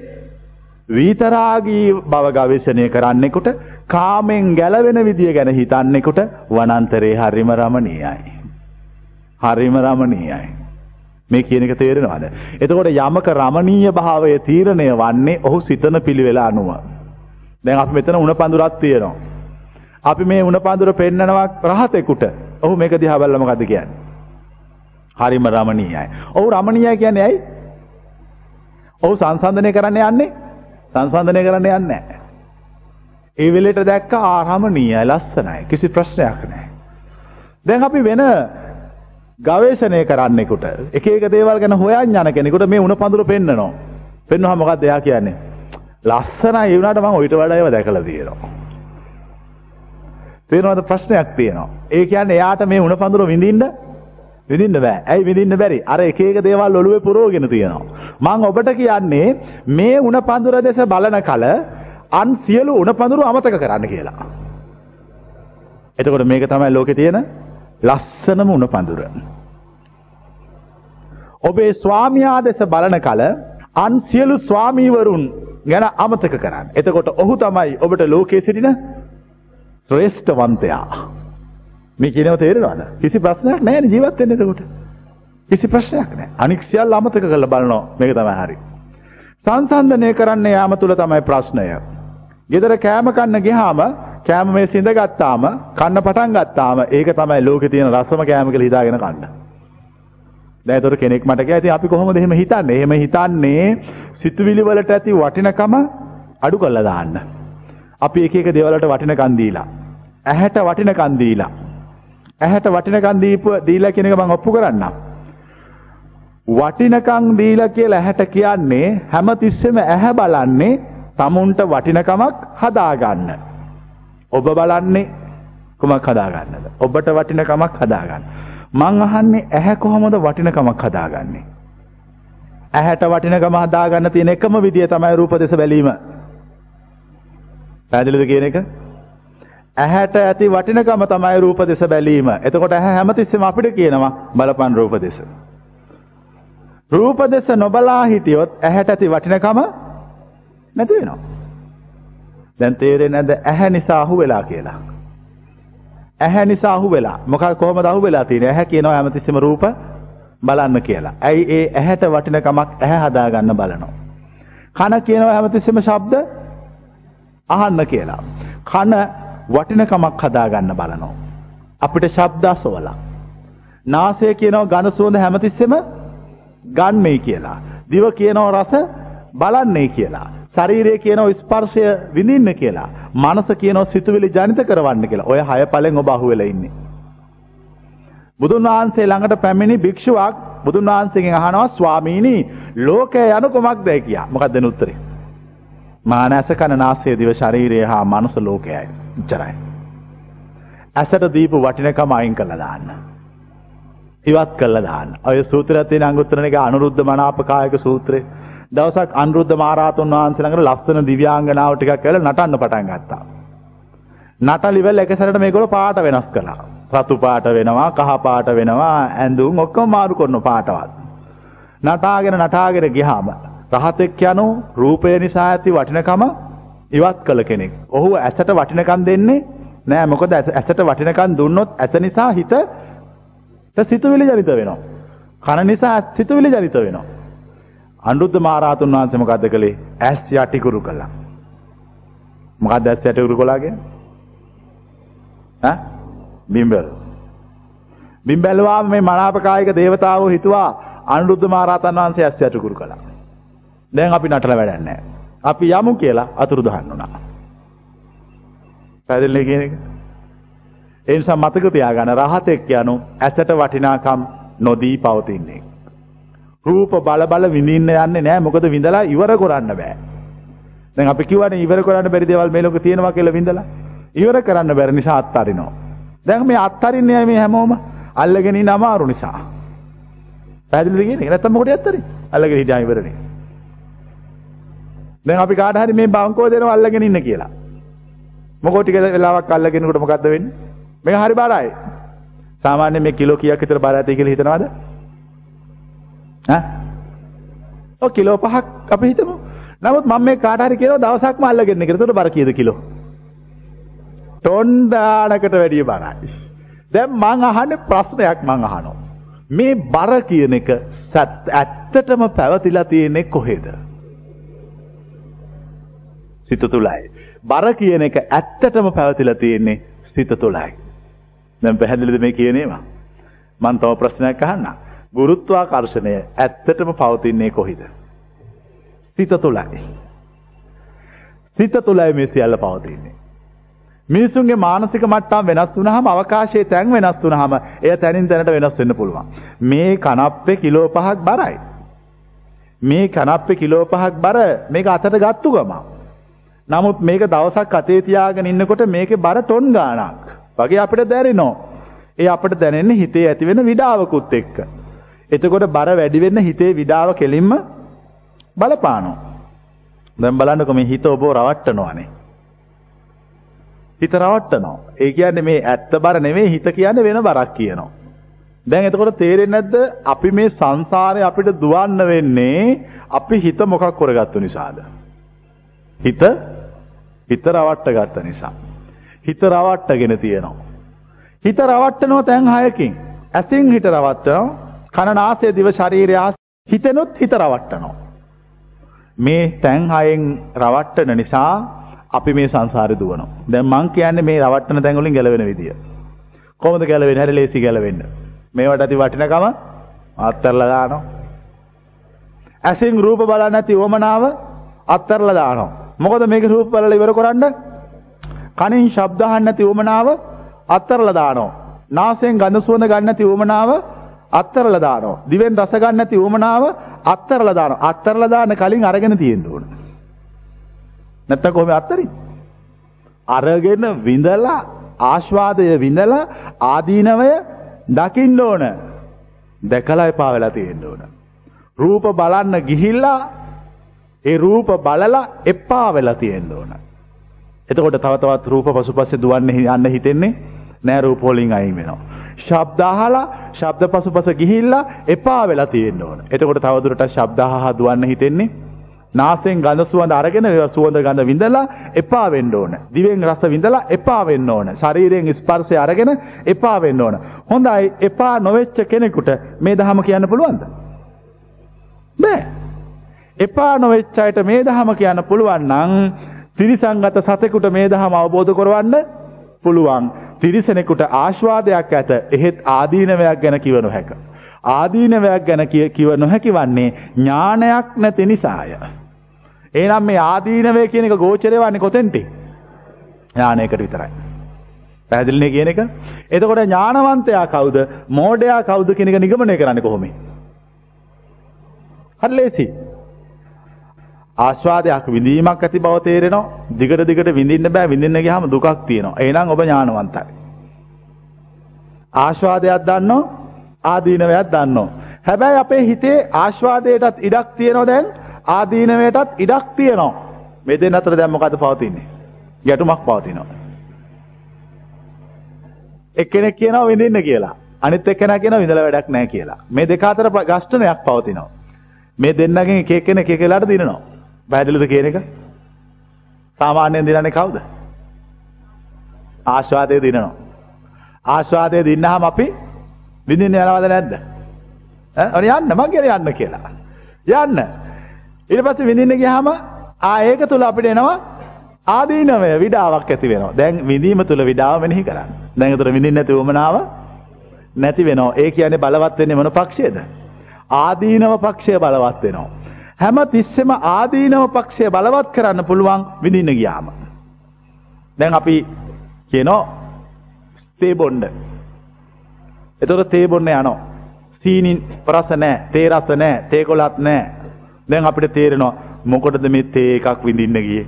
විතරාගී බව ගවේෂණය කරන්නෙකුට කාමෙන් ගැලවෙන විදිය ගැන හිතන්නෙකුට වනන්තරේ හරිම රමණීයයි. හරිම රමණීයයි. මේ කියන එක තේරෙනවද? එතකොට යමක රමණීය භාවය තීරණය වන්නේ ඔහු සිතන පිළිවෙල අනුව. දැන් අපි මෙතන උණ පඳුරක් තියෙනවා. අපි මේ උණ පඳුර පෙන්නනවා රහතෙකුට. ඔහු මේක දිහා බලලා මොකද්ද කියන්නේ? හරිම රමණීයයි. ඔහු රමණීයයි කියන්නේ ඇයි? ඔහු සංසන්දනය කරන්න යන්නේ? සංසන්දනය කරන්න යන්නේ නැහැ. ඒ වෙලෙට දැක්ක ආරමණීයයි ලස්සනයි. කිසි ප්‍රශ්නයක් නැහැ. දැන් අපි වෙන ගවේෂණය කරන්නෙකුට එක එක දේවල් ගැන හොයන් යන කෙනෙකුට මේ උණ පඳුර පෙන්නනවා. පෙන්වහම මොකක්ද එයා කියන්නේ? ලස්සනයි ඒ වුණාට මම ඊට වඩා ඒවා දැකලා තියෙනවා. තේරෙනවද ප්‍රශ්නයක් තියෙනවා. ඒ කියන්නේ එයාට මේ උණ පඳුර විඳින්න විඳින්න බෑ. ඇයි විඳින්න බැරි? අර එක එක දේවල් ඔළුවේ පුරවගෙන තියෙනවා. මම ඔබට කියන්නේ මේ උණ පඳුර දෙස බලන කල අන් සියලු උණ පඳුරු අමතක කරන්න කියලා. එතකොට මේක තමයි ලෝකේ තියෙන ලස්සනම උණ පඳුර. ඔබේ ස්වාමියා දෙස බලන කල අන් සියලු ස්වාමීවරුන් ගැන අමතක කරන්න. එතකොට ඔහු තමයි ඔබට ලෝකයේ සිටින ශ්‍රේෂ්ඨවන්තයා. මේ කියනව තේරෙනවද? කිසි ප්‍රශ්නයක් නැහැ ජීවත් වෙන්න එතකොට. කිසි ප්‍රශ්නයක් නැහැ. අනික් සියල්ල අමතක කරලා බලනවා. මේක තමයි හරි. සංසන්දනය කරන්න යාම තුල තමයි ප්‍රශ්නය. ගෙදර කෑම කන්න ගියාම කෑම මේ සිඳ ගත්තාම කන්න පටන් ගත්තාම ඒක තමයි ලෝකේ තියෙන රසම කෑම කියලා හිතාගෙන කන්න. දැන් ඒතර කෙනෙක් මට කියා ඉතින් අපි කොහොමද එහෙම හිතන්නේ? එහෙම හිතන්නේ සිතුවිලි වලට ඇති වටිනකම අඩු කරලා දාන්න. අපි එක එක දේවල්වලට වටිනකම් දීලා. ඇහැට වටිනකම් දීලා. ඇහැට වටිනකම් දීපු දීලා කියන එක මම ඔප්පු කරන්නම්. වටිනකම් දීලා කියලා ඇහැට කියන්නේ හැමතිස්සෙම ඇහැ බලන්නේ tamunට වටිනකමක් හදාගන්න. ඔබ බලන්නේ කුමක් හදාගන්නද? ඔබට වටිනකමක් හදාගන්න. මං අහන්නේ ඇහැ කොහොමද වටිනකමක් හදාගන්නේ? ඇහැට වටිනකම හදාගන්න තියෙන එකම විදිය තමයි රූප දෙස බැලීම. පැහැදිලිද කියන එක? ඇහැට ඇති වටිනකම තමයි රූප දෙස බැලීම. එතකොට ඇහැ හැමතිස්සෙම අපිට කියනවා බලපන් රූප දෙස. රූප දෙස නොබලා හිටියොත් ඇහැට ඇති වටිනකම නැති වෙනවා. දැන් තේරෙන්නේ නැද්ද ඇහැ නිසා අහු වෙලා කියලා? ඇහැ නිසා අහු වෙලා. මොකද කොහොමද අහු වෙලා තියෙන්නේ? ඇහැ කියනවා හැමතිස්සෙම රූප බලන්න කියලා. ඇයි ඒ ඇහැට වටිනකමක් ඇහැ හදාගන්න බලනවා. කන කියනවා හැමතිස්සෙම ශබ්ද අහන්න කියලා. කන වටිනකමක් හදාගන්න බලනවා. අපිට ශබ්ද අසවලා. නාසය කියනවා ගඳ සුවඳ හැමතිස්සෙම ගන්නේ කියලා. දිව කියනවා රස බලන්නේ කියලා. ශරීරය කියනවා ස්පර්ශය විඳින්න කියලා. මනස කියනවා සිතුවිලි ජනිත කරවන්න කියලා. ඔය හය පලෙන් ඔබ අහුවෙලා ඉන්නේ. බුදුන් වහන්සේ ළඟට පැමිණි භික්ෂුවක් බුදුන් වහන්සේගෙන් අහනවා ස්වාමීනි ලෝකය යනු කුමක්දයි කියා. මොකක්ද දෙන උත්තරේ? මානස කන නාසය දිව ශරීරය හා මනස ලෝකයයි. එච්චරයි. ඇසට දීපු වටිනකම අයින් කළා දාන්න. ඉවත් කළා දාන්න. ඔය සූත්‍රය තියෙන අංගුත්තරණේක අනුරුද්ධ මනාපකායක සූත්‍රය. දවසක් අනුරුද්ධ මහරහතුන් වහන්සේ ළඟට ලස්සන දිව්‍යාංගනාව ටිකක් කියලා නටන්න පටන් ගත්තා. නටලිවල එක සැරේට මේගොල්ලෝ පාට වෙනස් කළා. රතු පාට වෙනවා, කහ පාට වෙනවා, ඇඳුම් ඔක්කොම මාරු කරන පාටවත්. නටාගෙන නටාගෙන ගියාම රහතෙක් යනු රූපය නිසා ඇති වටිනකම ඉවත් කළ කෙනෙක්. ඔහු ඇසට වටිනකම් දෙන්නේ නෑ. මොකද ඇසට වටිනකම් දුන්නොත් ඇස නිසා හිත සිතුවිලි ජනිත වෙනවා. කන නිසා සිතුවිලි ජනිත වෙනවා. අනුරුද්ධ මහරහතුන් වහන්සේ මොකද්ද කළේ? ඇස් යටිකුරු කළා. මොකද්ද ඇස් යටිකුරු කළා කියන්නේ? ඈ? බිම්බල්. බිම්බල්වාම මේ මනාපකායික දේවතාවෝ හිතුවා අනුරුද්ධ මහරහතන් වහන්සේ ඇස් යටිකුරු කළා. දැන් අපි නටල වැඩක් නැහැ. අපි යමු කියලා අතුරු දහන්න උනා. පැහැදිලිනේ කියන එක? ඒ නිසා මතක තියාගන්න රහතෙක් යනු ඇසට වටිනාකම් නොදී පවතින්නේ. රූප බල බල විඳින්න යන්නේ නැහැ මොකද විඳලා ඉවර කරන්න බෑ. දැන් අපි කියවනේ ඉවර කරන්න බැරි දේවල් මේ ලෝකේ තියෙනවා කියලා විඳලා ඉවර කරන්න බැරි නිසා අත්හරිනවා. දැන් මේ අත්හරින්නේ මේ හැමෝම අල්ලගෙන ඉන්න අමාරු නිසා. පැහැදිලිද කියන්නේ? නැත්තම් මොකටද අත්හරින්නේ? අල්ලගෙන හිටියා ඉවරනේ. දැන් අපි කාට හරි මේ බංකෝ දෙනවා අල්ලගෙන ඉන්න කියලා. මොකෝ ටික වෙලාවක් අල්ලගෙනකොට මොකද්ද වෙන්නේ? මේක හරි බාරයි. සාමාන්‍යයෙන් මේ කිලෝ කීයක් විතර බාර ඇති කියලා හිතනවද? ඈ? ඔව් කිලෝ පහක් අපි හිතමු. නමුත් මම මේ කාට හරි කියනවා දවසක්ම අල්ලගෙන කියලා. ඒකට බර කීයද කිලෝ? ටොන් දානකට වැඩිය බරයි. දැන් මං අහන්නේ ප්‍රශ්නයක් මං අහනවා. මේ බර කියන එක ඇත්තටම පැවතිලා තියෙන්නේ කොහෙද? සිත තුළයි. බර කියන එක ඇත්තටම පැවතිලා තියෙන්නේ සිත තුළයි. දැන් පැහැදිලිද මේ කියන ඒවා? මම තව ප්‍රශ්නයක් අහන්නම්. ගුරුත්වාකර්ෂණය ඇත්තටම පවතින්නේ කොහිද? සිත තුළයි. සිත තුළයි මේ සියල්ල පවතින්නේ. මිනිසුන්ගේ මානසික මට්ටම් වෙනස් වුනහම අවකාශයේ තැන් වෙනස් වුනහම එය තැනින් තැනට වෙනස් වෙන්න පුළුවන්. මේ කනප්පේ කිලෝ 5ක් බරයි. මේ කනප්පේ කිලෝ 5ක් බර මේක අතට ගත්තු ගමන් නමුත් මේක දවසක් අතේ තියාගෙන ඉන්නකොට මේකේ බර ටොන් ගාණක් වගේ අපිට දැනෙනවා. ඒ අපිට දැනෙන්නේ හිතේ ඇති වෙන විඩාවකුත් එක්ක. එතකොට බර වැඩි වෙන්න හිතේ විඩාව කෙලින්ම බලපානවා. දැන් බලන්නකො මේ හිත ඔබව රවට්ටනවානේ. හිත රවට්ටනවා. ඒ කියන්නේ මේ ඇත්ත බර නෙමෙයි හිත කියන්නේ වෙන බරක් කියනවා. දැන් එතකොට තේරෙන්නේ නැද්ද අපි මේ සංසාරේ අපිට දුවන්න වෙන්නේ අපි හිත මොකක් කරගත්තු නිසාද? හිත හිත රවට්ට ගත්ත නිසා. හිත රවට්ටගෙන තියෙනවා. හිත රවට්ටනවා තැන් හයකින්. ඇසින් හිත රවට්ටනවා. කන නාසය දිව ශරීරය හිතෙනොත් හිත රවට්ටනවා. මේ තැන් හයෙන් රවට්ටන නිසා අපි මේ සංසාරේ දුවනවා. දැන් මං කියන්නේ මේ රවට්ටන තැන් වලින් ගැලවෙන විදිය. කොහොමද ගැලවෙන්නේ? හරි ලේසි ගැලවෙන්න. මේවට ඇති වටිනකම අත්තරලා දානවා. ඇසින් රූප බලන්න නැති වමනාව අත්තරලා දානවා. මොකද මේක රූප බලලා ඉවර කරන්න? කනින් ශබ්ද අහන්න නැති උමනාව අත්තරලා දානවා. නාසයෙන් ගඳ සුවඳ ගන්න නැති උමනාව අත්තරලා දානවා. දිවෙන් රස ගන්න නැති උමනාව අත්තරලා දානවා. අත්තරලා දාන්න කලින් අරගෙන තියෙන්න ඕන. නැත්තම් කොහොම අත්තරින්? අරගෙන විඳලා ආස්වාදය විඳලා ආදීනවය දකින්න ඕන. දැකලා එපා වෙලා තියෙන්න ඕන. රූප බලන්න ගිහිල්ලා ඒ රූප බලලා එපා වෙලා තියෙන්න ඕන. එතකොට තව තවත් රූප පසුපස්සේ දුවන්න යන්න හිතෙන්නේ නෑ රූප වලින් අයින් වෙනවා. ශබ්ද අහලා ශබ්ද පසුපස ගිහිල්ලා එපා වෙලා තියෙන්න ඕන. එතකොට තවදුරටත් ශබ්ද අහහා දුවන්න හිතෙන්නේ නාසයෙන් ගඳ සුවඳ අරගෙන සුවඳ ගඳ විඳලා එපා වෙන්න ඕන. දිවෙන් රස විඳලා එපා වෙන්න ඕන. ශරීරයෙන් ස්පර්ශය අරගෙන එපා වෙන්න ඕන. හොඳයි එපා නොවෙච්ච කෙනෙකුට මේ දහම කියන්න පුළුවන්ද? බෑ. එපා නොවෙච්ච අයට මේ දහම කියන්න පුළුවන් නම් තිරිසංගත සතෙකුට මේ දහම අවබෝධ කරවන්න පුළුවන්. තිරිසනෙකුට ආශ්වාදයක් ඇත. එහෙත් ආදීනවයක් ගැන කිව නොහැක. ආදීනවයක් ගැන කිව නොහැකි වන්නේ ඥානයක් නැති නිසාය. එහෙනම් මේ ආදීනවය කියන එක ගෝචරය වන්නේ කොතෙන්ට? ඥානයකට විතරයි. පැහැදිලිනේ කියන එක? එතකොට ඥානවන්තයා කවුද? මෝඩයා කවුද කියන එක නිගමනය කරන්නේ කොහොමද? හරි ලේසි. ආස්වාදයක් විඳීමක් ඇති බව තේරෙනවා. දිගට දිගට විඳින්න බෑ විඳින්න ගියාම දුකක් තියෙනවා. එහෙනම් ඔබ ඥානවන්තයි. ආස්වාදයක් දන්නෝ ආදීනවයක් දන්නෝ. හැබැයි අපේ හිතේ ආස්වාදයටත් ඉඩක් තියෙනවා දැන් ආදීනවයටත් ඉඩක් තියෙනවා. මේ දෙන්න අතර දැන් මොකද පවතින්නේ? ගැටුමක් පවතිනවා. එක්කෙනෙක් කියනවා විඳින්න කියලා. අනිත් එක්කෙනා කියනවා විඳලා වැඩක් නැහැ කියලා. මේ දෙක අතර ගස්ඨනයක් පවතිනවා. මේ දෙන්නගෙන් එක එක්කෙනෙක් එක එකලාට දිනනවා. පැහැදිලිද කියන එක? සාමාන්‍යයෙන් දිනන්නේ කවුද? ආස්වාදයේ දිනනවා. ආස්වාදයේ දින්නාම අපි විඳින්න යනවද නැද්ද? ඈ ඔන්න යන්න මං කියන යන්න කියලා. යන්න. ඊට පස්සේ විඳින්න ගියාම ආ ඒක තුල අපිට එනවා ආදීනවය විඩාවක් ඇති වෙනවා. දැන් විඳීම තුල විඩාව මෙනෙහි කරන්න. දැන් ඒතර විඳින්න නැති උමනාව නැති වෙනවා. ඒ කියන්නේ බලවත් වෙන්නේ මොන පක්ෂයේද? ආදීනව පක්ෂය බලවත් වෙනවා. හැම තිස්සෙම ආදීනව පක්ෂය බලවත් කරන්න පුළුවන් විඳින්න ගියාම. දැන් අපි කියනවා තේ බොන්න. එතකොට තේ බොන්න යනවා. සීනි රස නැහැ, තේ රස නැහැ, තේ කොලත් නැහැ. දැන් අපිට තේරෙනවා මොකටද මේ තේ එකක් විඳින්න ගියේ?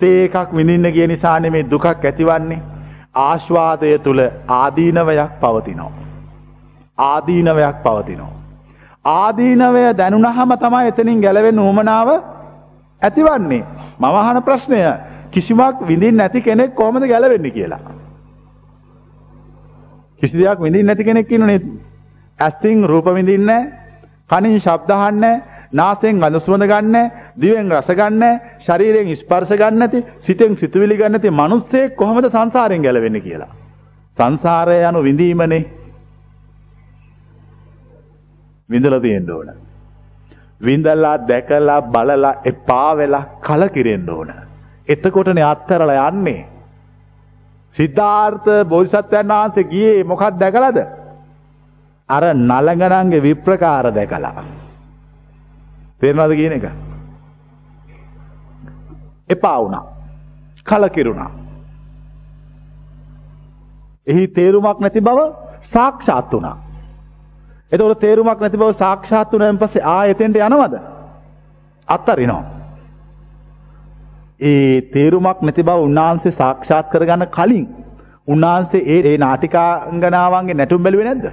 තේ එකක් විඳින්න ගිය නිසා නෙමේ දුකක් ඇතිවන්නේ. ආස්වාදය තුල ආදීනවයක් පවතිනවා. ආදීනවයක් පවතිනවා. ආදීනවය දැනුණහම තමයි එතනින් ගැලවෙන්න උවමනාව ඇතිවන්නේ. මම අහන ප්‍රශ්නය කිසිමක් විඳින්න නැති කෙනෙක් කොහොමද ගැලවෙන්නේ කියලා. කිසි දෙයක් විඳින්න නැති කෙනෙක් ඉන්නනේ. ඇසින් රූප විඳින්නේ කනින් ශබ්ද අහන්නේ නාසයෙන් ගඳ සුවඳ ගන්න දිවෙන් රස ගන්න ශරීරයෙන් ස්පර්ශ ගන්න නැති සිතෙන් සිතුවිලි ගන්න නැති මිනිස්සෙක් කොහොමද සංසාරයෙන් ගැලවෙන්නේ කියලා. සංසාරය යනු විඳීමනේ විඳලා තියෙන්න ඕන. විඳලා දැකලා බලලා එපා වෙලා කලකිරෙන්න ඕන. එතකොටනේ අත්හැරලා යන්නේ. සිද්ධාර්ථ බෝධිසත්වයන් වහන්සේ ගියේ මොකක්ද දැකලාද? අර නලගණන්ගේ විප්‍රකාර දැකලා. තේරෙනවද කියන එක? එපා වුණා. කලකිරුණා. එහි තේරුමක් නැති බව සාක්ෂාත් වුණා. එතකොට තේරුමක් නැති බව සාක්ෂාත් වුණාන් පස්සේ ආ එතෙන්ට යනවද? අත්තරිනවා. ඒ තේරුමක් නැති බව උන්වහන්සේ සාක්ෂාත් කරගන්න කලින් උන්වහන්සේ ඒ ඒ නාටිකාංගනාවන්ගේ නැටුම් බැලුවේ නැද්ද?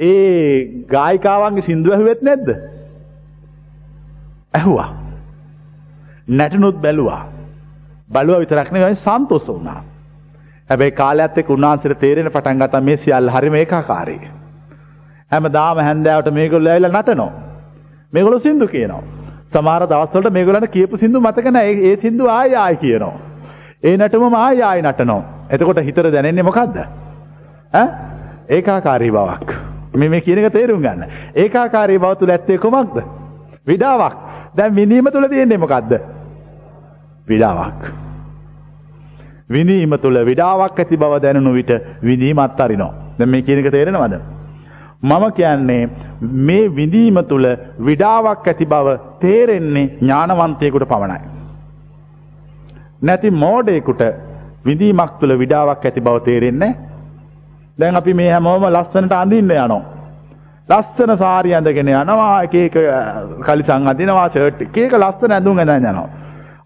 ඒ ගායිකාවන්ගේ සින්දු ඇහුවෙත් නැද්ද? ඇහුවා. නැටුනුත් බැලුවා. බලුවා විතරක් නෙවෙයි සන්තෝෂ වුණා. හැබැයි කාලයත් එක්ක උන්වහන්සේට තේරෙන පටන් ගත්තා මේ සියල්ල හරිම ඒකාකාරයි. හැමදාම හැන්දෑවට මේගොල්ලෝ ඇවිල්ලා නටනවා. මේගොල්ලෝ සින්දු කියනවා. සමහර දවස්වලට මේගොල්ලන්ට කියපු සින්දු මතක නැහැ. ඒ සින්දු ආයෙ ආයෙ කියනවා. ඒ නටුමම ආයෙ ආයෙ නටනවා. එතකොට හිතට දැනෙන්නේ මොකද්ද? ඈ? ඒකාකාරී බවක්. මේ මේ කියන එක තේරුම් ගන්න. ඒකාකාරී බව තුල ඇත්තේ කොමක්ද? විඩාවක්. දැන් විඳීම තුල තියෙන්නේ මොකද්ද? විඩාවක්. විඳීම තුළ විඩාවක් ඇති බව දැනුණු විට විඳීම අත්හරිනවා. දැන් මේ කියන එක තේරෙනවද? මම කියන්නේ මේ විඳීම තුළ විඩාවක් ඇති බව තේරෙන්නේ ඥානවන්තයකුට පමණයි. නැති මෝඩයකුට විඳීමක් තුළ විඩාවක් ඇති බව තේරෙන්නේ දැන් අපි මේ හැමෝම ලස්සනට අඳින්න යනවා. ලස්සන සාරි ඇඳගෙන යනවා එක එක කලිසම් අඳිනවා ෂර්ට් එක එක ලස්සන ඇඳුම් ඇඳන් යනවා.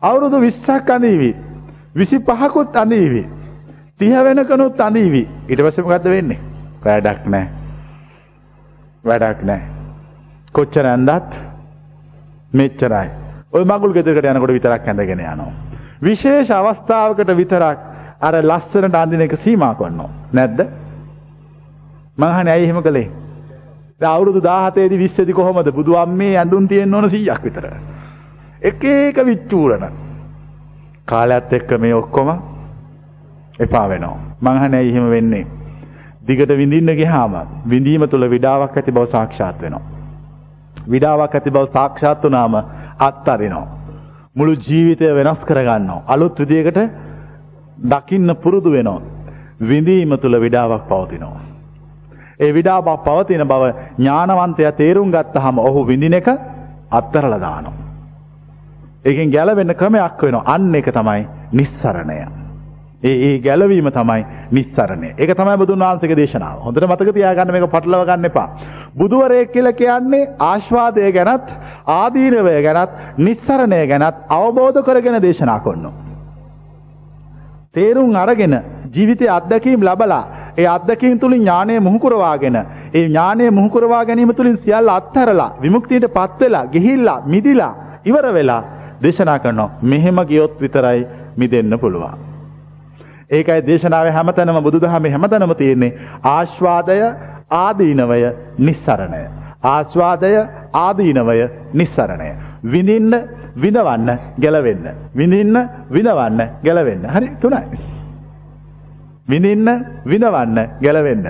අවුරුදු 20ක් අඳීවි. 25කුත් අඳීවි. 30 වෙනකනුත් අඳීවි. ඊට පස්සේ මොකද්ද වෙන්නේ? වැඩක් නැහැ. වැඩක් නැහැ. කොච්චර ඇඳත් මෙච්චරයි. ඔය මගුල් ගෙදරකට යනකොට විතරක් ඇඳගෙන යනවා. විශේෂ අවස්ථාවකට විතරක් අර ලස්සනට අඳින එක සීමා කරනවා. නැද්ද? මං අහන්නේ ඇයි එහෙම කළේ? දැන් අවුරුදු 17 දී 20 දී කොහොමද බුදු අම්මේ ඇඳුම් තියෙන්න ඕන 100ක් විතර. එක එක විච්චූරන. කාලයත් එක්ක මේ ඔක්කොම එපා වෙනවා. මං අහන්නේ ඇයි එහෙම වෙන්නේ? දිගට විඳින්න ගියාම විඳීම තුළ විඩාවක් ඇති බව සාක්ෂාත් වෙනවා. විඩාවක් ඇති බව සාක්ෂාත් වුණාම අත්හරිනවා. මුළු ජීවිතය වෙනස් කරගන්නවා. අලුත් විදියකට දකින්න පුරුදු වෙනවා. විඳීම තුළ විඩාවක් පවතිනවා. ඒ විඩාවක් පවතින බව ඥානවන්තයා තේරුම් ගත්තහම ඔහු විඳින එක අත්තරලා දානවා. ඒකෙන් ගැලවෙන්න ක්‍රමයක් වෙනවා. අන්න එක තමයි නිස්සරණය. ඒ ඒ ගැලවීම තමයි නිස්සරණය. ඒක තමයි බුදුන් වහන්සේගේ දේශනාව. හොඳට මතක තියාගන්න මේක පටලව ගන්න එපා. බුදුවරයෙක් කියලා කියන්නේ ආස්වාදය ගැනත් ආදීනවය ගැනත් නිස්සරණය ගැනත් අවබෝධ කරගෙන දේශනා කරනවා. තේරුම් අරගෙන ජීවිතයේ අත්දැකීම් ලබලා ඒ අත්දැකීම් තුලින් ඥානය මුහු කරවාගෙන ඒ ඥානය මුහු කරවා ගැනීම තුලින් සියල්ල අත්හැරලා විමුක්තියටපත් වෙලා ගිහිල්ලා මිදිලා ඉවර වෙලා දේශනා කරනවා. මෙහෙම ගියොත් විතරයි මිදෙන්න පුළුවන්. ඒකයි දේශනාවේ හැමතැනම බුදුදහමේ හැමතැනම තියෙන්නේ ආස්වාදය ආදීනවය නිස්සරණය. ආස්වාදය ආදීනවය නිස්සරණය. විඳින්න විඳවන්න ගැලවෙන්න. විඳින්න විඳවන්න ගැලවෙන්න. හරි තුනයි. විඳින්න විඳවන්න ගැලවෙන්න.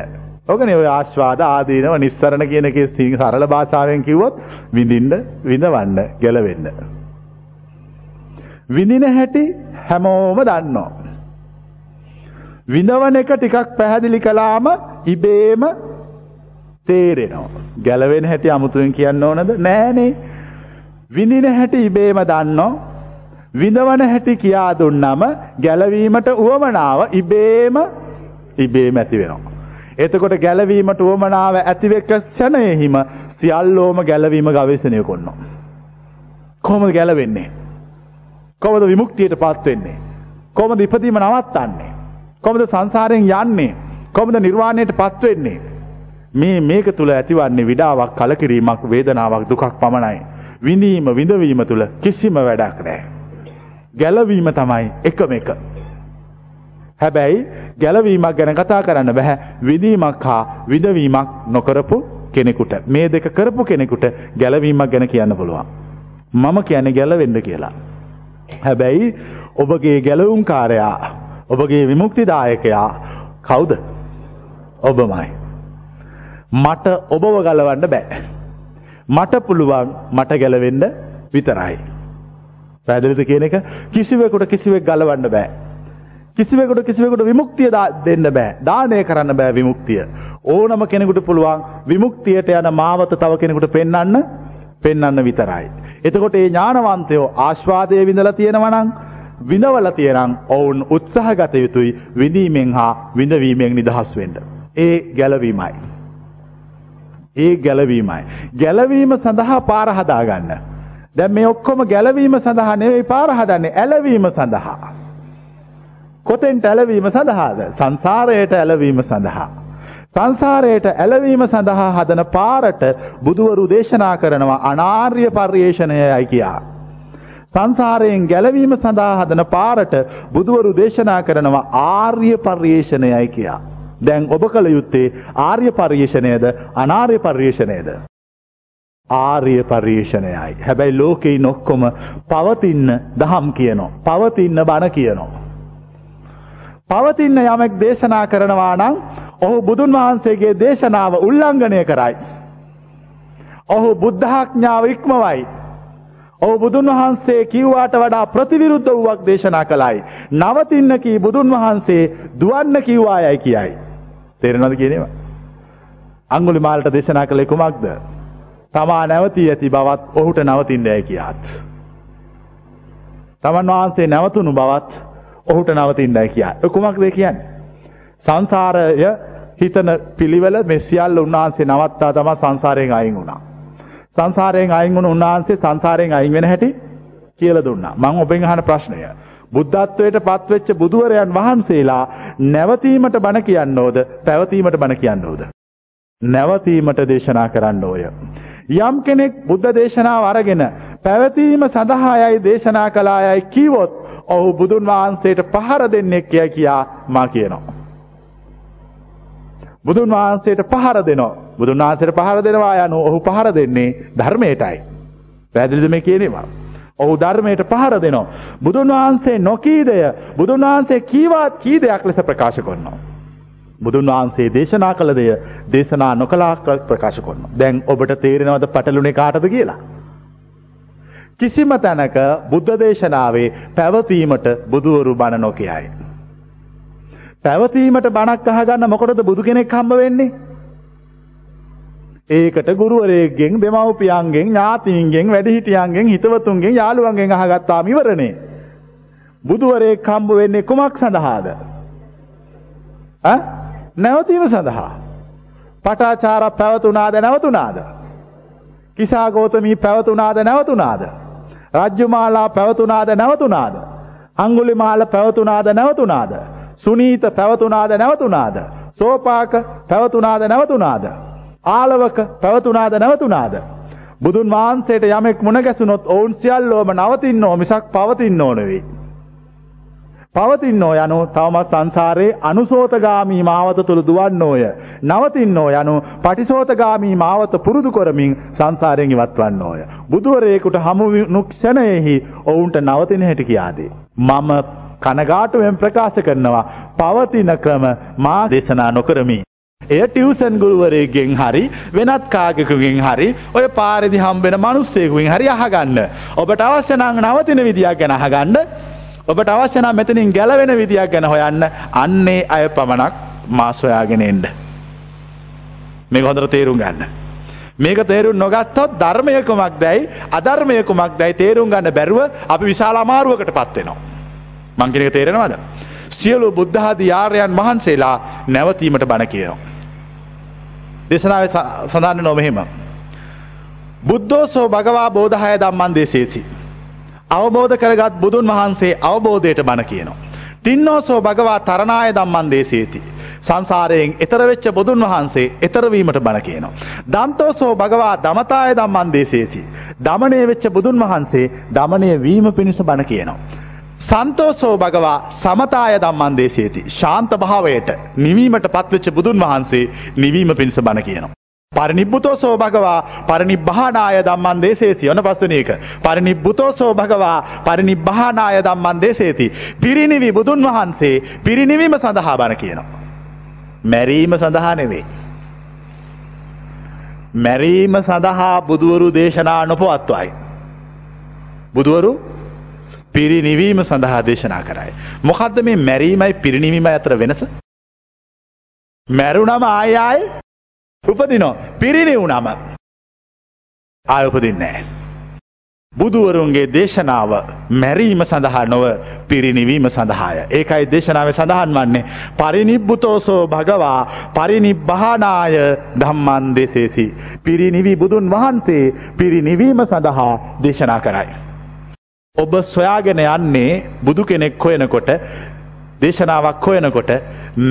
ඕකනේ ඔය ආස්වාද ආදීනව නිස්සරණ කියන එකේ සරල භාෂාවෙන් කිව්වොත් විඳින්න විඳවන්න ගැලවෙන්න. විඳින හැටි හැමෝම දන්නවා. විඳවන එක ටිකක් පැහැදිලි කළාම ඉබේම තේරෙනවා. ගැලවෙන හැටි අමුතුවෙන් කියන්න ඕනද? නෑනේ. විඳින හැටි ඉබේම දන්නෝ. විඳවන හැටි කියා දුන්නම ගැලවීමට උවමනාව ඉබේම ඉබේම ඇති වෙනවා. එතකොට ගැලවීමට උවමනාව ඇතිවෙක ක්ෂණයෙහිම සියල්ලෝම ගැලවීම ගවේෂණය කරනවා. කොහොමද ගැලවෙන්නේ? කොහොමද විමුක්තියට පත් වෙන්නේ? කොහොමද ඉපදීම නවත්තන්නේ? කොහොමද සංසාරයෙන් යන්නේ? කොහොමද නිර්වාණයට පත් වෙන්නේ? මේ මේක තුල ඇතිවන්නේ විඩාවක්, කලකිරීමක්, වේදනාවක්, දුකක් පමණයි. විඳීම, විඳවීම තුල කිසිම වැඩක් නැහැ. ගැලවීම තමයි එකම එක. හැබැයි ගැලවීමක් ගැන කතා කරන්න බෑ. විඳීමක් හා විඳවීමක් නොකරපු කෙනෙකුට මේ දෙක කරපු කෙනෙකුට ගැලවීමක් ගැන කියන්න පුළුවන්. මම කියන්නේ ගැලවෙන්න කියලා. හැබැයි ඔබගේ ගැලවුම්කාරයා ඔබගේ විමුක්තිදායකයා කවුද? ඔබමයි. මට ඔබව ගලවන්න බෑ. මට පුළුවන් මට ගැලවෙන්න විතරයි. පැහැදිලිද කියන එක කිසිවෙකුට කිසිවෙක් ගලවන්න බෑ. කිසිවෙකුට කිසිවෙකුට විමුක්තිය දෙන්න බෑ. දානය කරන්න බෑ විමුක්තිය. ඕනම කෙනෙකුට පුළුවන් විමුක්තියට යන මාවත තව කෙනෙකුට පෙන්වන්න පෙන්වන්න විතරයි. එතකොට මේ ඥානවන්තයෝ ආස්වාදයේ විඳලා තියෙනවා නම් විඳවලා තියෙනම් ඔවුන් උත්සාහ ගත යුතුයි විඳීමෙන් හා විඳවීමෙන් නිදහස් වෙන්න. ඒ ගැලවීමයි. ඒ ගැලවීමයි. ගැලවීම සඳහා පාර හදාගන්න. දැන් මේ ඔක්කොම ගැලවීම සඳහා නෙවෙයි පාර හදන්නේ ඇලවීම සඳහා. කොතෙන්ට ඇලවීම සඳහාද? සංසාරයට ඇලවීම සඳහා. සංසාරයට ඇලවීම සඳහා හදන පාරට බුදුවරු දේශනා කරනවා අනාර්ය පර්යේෂණයයි කියා. සංසාරයෙන් ගැලවීම සඳහා හදන පාරට බුදුවරු දේශනා කරනවා ආර්ය පර්යේෂණයයි කියා. දැන් ඔබ කළ යුත්තේ ආර්ය පර්යේෂණයද අනාර්ය පර්යේෂණයද. ආර්ය පර්යේෂණයයි. හැබැයි ලෝකෙයි නොක්කොම පවතින්න දහම් කියනවා. පවතින්න බණ කියනවා. පවතින්න යමෙක් දේශනා කරනවා නම් ඔහු බුදුන් වහන්සේගේ දේශනාව උල්ලංඝනය කරයි. ඔහු බුද්ධාඥාව ඉක්මවයි. ඔහු බුදුන් වහන්සේ කිව්වාට වඩා ප්‍රතිවිරුද්ධ වූවක් දේශනා කළයි. නවතින්න කී බුදුන් වහන්සේ දුවන්න කිව්වායයි කියයි. තේරෙනවද කියනේවා? අංගුලිමාලට දේශනා කළේ කුමක්ද. තමා නැවතී ඇති බවත් ඔහුට නවතින්ඩය කියාත්. තමන් වහන්සේ නැවතුණු බවත් ඔහුට නවතින්ඩයි කියා. කුමක්ද කියන්න. සංසාරය හිතන පිළිවෙල මෙසිියල් උන්වහන්සේ නවත්තා තම සංසාරයෙන් අයින් වුණා. සංසාරයෙන් අයින් වුණ උන්වහන්සේ සංසාරයෙන් අයින් වෙන හැටි කියල දුන්නා මං ඔබෙන් අහන ප්‍රශ්නය. බුද්ධත්වයට පත්වෙච්ච බුදුවරයන් වහන්සේලා නැවතීමට බණ කියන්න ඕද පැවතීමට බණ කියන්න ඕද. නැවතීමට දේශනා කරන්න ඕය. යම් කෙනෙක් බුද්ධ දේශනාව අරගෙන පැවතීම සඳහායයි දේශනා කලායයි කීවොත් ඔහු බුදුන් වහන්සේට පහර දෙන්නෙක් කිය කියා මා කියනවා. බුදුන් වහන්සේට පහර දෙනවා. බුදුන් වහන්සේට පහර දෙනවා යනු ඔහු පහර දෙන්නේ ධර්මයටයි. පැදිලිද මේ කියනවා. ඔහු ධර්මයට පහර දෙනවා. බුදුන් වහන්සේ නොකීදය බුදුන් වහන්සේ කීවාත් කී දෙයක් ලෙස ප්‍රකාශ කරනවා. බුදුන් වහන්සේ දේශනා කළ දෙය දේශනා නොකලා ප්‍රකාශ කරන. දැන් ඔබට තේරෙනවද පටලුනේ කාටද කියලා. කිසිම තැනක බුද්ධ දේශනාවේ පැවතීමට බුදුවරු බණ නොකයයි. පැවතීමට බණක් අහගන්න මොකටද බුදු කෙනෙක් හම්බ වෙන්නේ? ඒකට ගුරුවරයෙක්ගෙන් දෙමව්පියන්ගෙන් ඥාතීන්ගෙන් වැඩිහිටියන්ගෙන් හිතවතුන්ගෙන් යාළුවන්ගෙන් අහගත්තාම ඉවරනේ. බුදුවරයෙක් හම්බ වෙන්නේ කුමක් සඳහාද? ඈ නැවතීම සඳහා. පටාචාර පැවතුනාද නැවතුනාද? කිසා ගෞතමී පැවතුනාද නැවතුනාද? රජ්ජුමාලා පැවතුනාද නැවතුනාද? අංගුලිමාල පැවතුනාද නැවතුනාද? සුනීත පැවතුනාද නැවතුනාද. සෝපාක පැවතුනාද නැවතුනාද. ආලවක පැවතුනාද නැවතුනාද. බුදුන් වහන්සේට යමෙක් මුණගැසුනොත් ඔවුන් සියල්ලෝම නවතින්න ඕ මිසක් පවතින්න ඕනවෙයි. පවතින්නෝ යනු තවමත් සංසාරයේ අනුසෝතගාමී මාවත තුළ දුවන්නෝය. නවතින්නෝ යනු පටිසෝතගාමී මාවත පුරුදු කරමින් සංසාරයෙන් ඉවත්වන්න ඕය. බුදුවරයෙකුට හමුුණු ක්ෂණයෙහි ඔවුන්ට නවතින හැටි කියාදේ. මම කනගාටුවෙන් ප්‍රකාශ කරනවා පවතින ක්‍රම මා දේශනා නොකරමි. එය ටිවසන් ගුරුවරයගෙන් හරි වෙනත් කාගකුගෙන් හරි ඔය පාරදි හම්බෙන මනුස්සයකුෙන් හරි අහගන්න. ඔබට අවශ්‍යනං නවතින විදියක් ගැන අහගන්න ඔබට අවශ්‍යනම් මෙතනින් ගැලවෙන විදියක් ගැන හොයන්න අන්නේ අය පමණක් මාස්වයාගෙනෙන්ඩ. මේ හොඳර තේරුම් ගන්න. මේක තේරුම් නොගත්තොත් ධර්මයකුමක් දැයි අධර්මයකුමක් දැයි තේරුම් ගන්න බැරුව අපි විශාල අමාරුවකට පත්වෙනවා. මංකිනක තේරෙනවාද. සියලු බුද්ධහාදී යාරයන් වහන්සේලා නැවතීමට බණ කියනවා. දේශනාව සඳන්න නොමහෙම. බුද්ධෝසෝ භගවා බෝධහය දම්මන් දේශේසි. අවබෝධ කරගත් බුදුන් වහන්සේ අවබෝධයට බණ කියනවා. තින්නෝසෝ භගවා තරණාය දම්මන් දේශේති. සංසාරයෙන් එතරවෙච්ච බුදුන් වහන්සේ එතරවීමට බණ කියනවා. දන්තෝසෝ භගවා දමතාය දම්මන් දේශේසි. දමනය වෙච්ච බුදුන් වහන්සේ දමනය වීම පිණිස බණ කියනවා. සන්තෝසෝ භගවා සමතාය දම්මන් දේශේති. ශාන්ත භාවයට නිවීමට පත්වෙච්ච බුදුන් වහන්සේ නිවීම පිණිස බණ කියනවා. පරිනිබ්බුතෝසෝ භගවා පරිනිබ්බහනාය දම්මන් දේශේසි යන පස්සන එක. පරිනිබ්බුතෝසෝ භගවා පරිනිබ්බහනාය දම්මන් දේශේති. පිරිනිවි බුදුන් වහන්සේ පිරිනිවීම සඳහා බණ කියනවා. මැරීම සඳහා නෙවෙයි. මැරීම සඳහා බුදුවරු දේශනා නොපවත්වයි. බුදුවරු පිරිනිවීම සඳහා දේශනා කරයි. මොකක්ද මේ මැරීමයි පිරිනිවීම අතර වෙනස. මැරුණම ආයාය උපදිනෝ පිරිනිවුනම ආයඋපදින්නේ. බුදුවරුන්ගේ දේශනාව මැරීම සඳහා නොව පිරිනිවීම සඳහාය. ඒකයි දේශනාව සඳහන් වන්නේ පරිනිබ්බුතෝසෝ භගවා පරිනිබ්බානාය ධම්මන් දෙසේසි. පිරිනිවී බුදුන් වහන්සේ පිරිනිවීම සඳහා දේශනා කරයි. ඔබ සොයාගෙන යන්නේ බුදු කෙනෙක් හොයනකොට දේශනාවක් හොයනකොට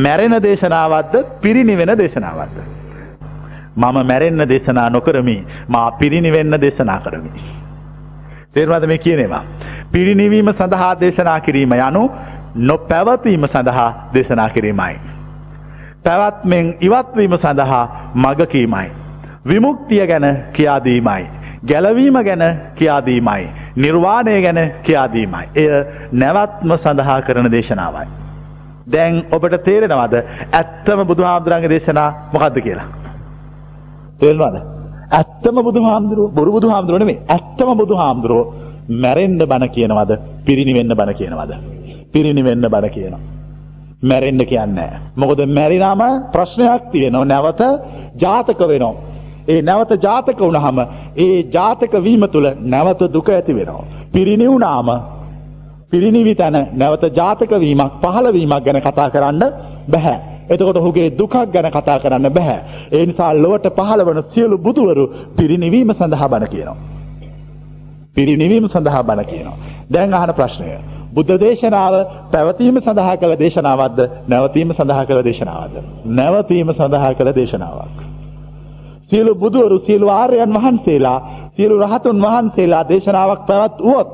මැරෙන දේශනාවත්ද පිරිනිවෙන දේශනාවත්ද. මම මැරෙන්න්න දේශනා නොකරමි මා පිරිනිවෙන්න දේශනා කරමි. තේරවාද මේ කියනවා. පිරිනිවීම සඳහා දේශනා කිරීම යනු නො පැවතීම සඳහා දේශනා කිරීමයි. පැවත්මෙන් ඉවත්වීම සඳහා මගකීමයි. විමුක්තිය ගැන කියාදීමයි. ගැලවීම ගැන කියාදීමයි. නිර්වාණය ගැන කියාදීමයි. එය නැවත්ම සඳහා කරන දේශනාවයි. දැන් ඔබට තේරෙනවද ඇත්තම බුදුහාමුදුරන්ගේ දේශනා මොකක්ද කියලා. තේල්වාද. ඇත්තම බුදු හාමුදුරුව බොරු බුදු හාමුදුරුවන මේ ඇත්තම බුදු හාමුදුරුව මැරෙන්ඩ බණ කියනවද පිරිනිවෙන්න බණ කියනවද. පිරිනිවෙන්න බණ කියනවා. මැරෙන්ඩ කියන්න. මොකද මැරිනාම ප්‍රශ්නයක් තියෙනවා නැවත ජාතක වෙනවා. ඒ නැවත ජාතක වුණහම ඒ ජාතක වීම තුළ නැවත දුක ඇති වෙනවා. පිරිනිවුනාම පිරිනිවි තැන නැවත ජාතක වීමක් පහළවීමක් ගැන කතා කරන්න බැහැ. එතකොට ඔහුගේ දුකක් ගැන කතා කරන්න බැහැ. ඒ නිසා ලොවට පහළ වන සියලු බුදුවරු පිරිනිවීම සඳහා බණ කියනවා. පිරිනිවීම සඳහා බණ කියනවා. දැන් අහන ප්‍රශ්නය. බුද්ධ දේශනාව පැවතීම සඳහා කළ දේශනාවක්ද නැවතීම සඳහා කළ දේශනාවක්ද. නැවතීම සඳහා කළ දේශනාවක්. සියලු බුදුවරු සියලු ආර්යයන් වහන්සේලා සියලු රහතුන් වහන්සේලා දේශනාවක් පැවත් වුවොත්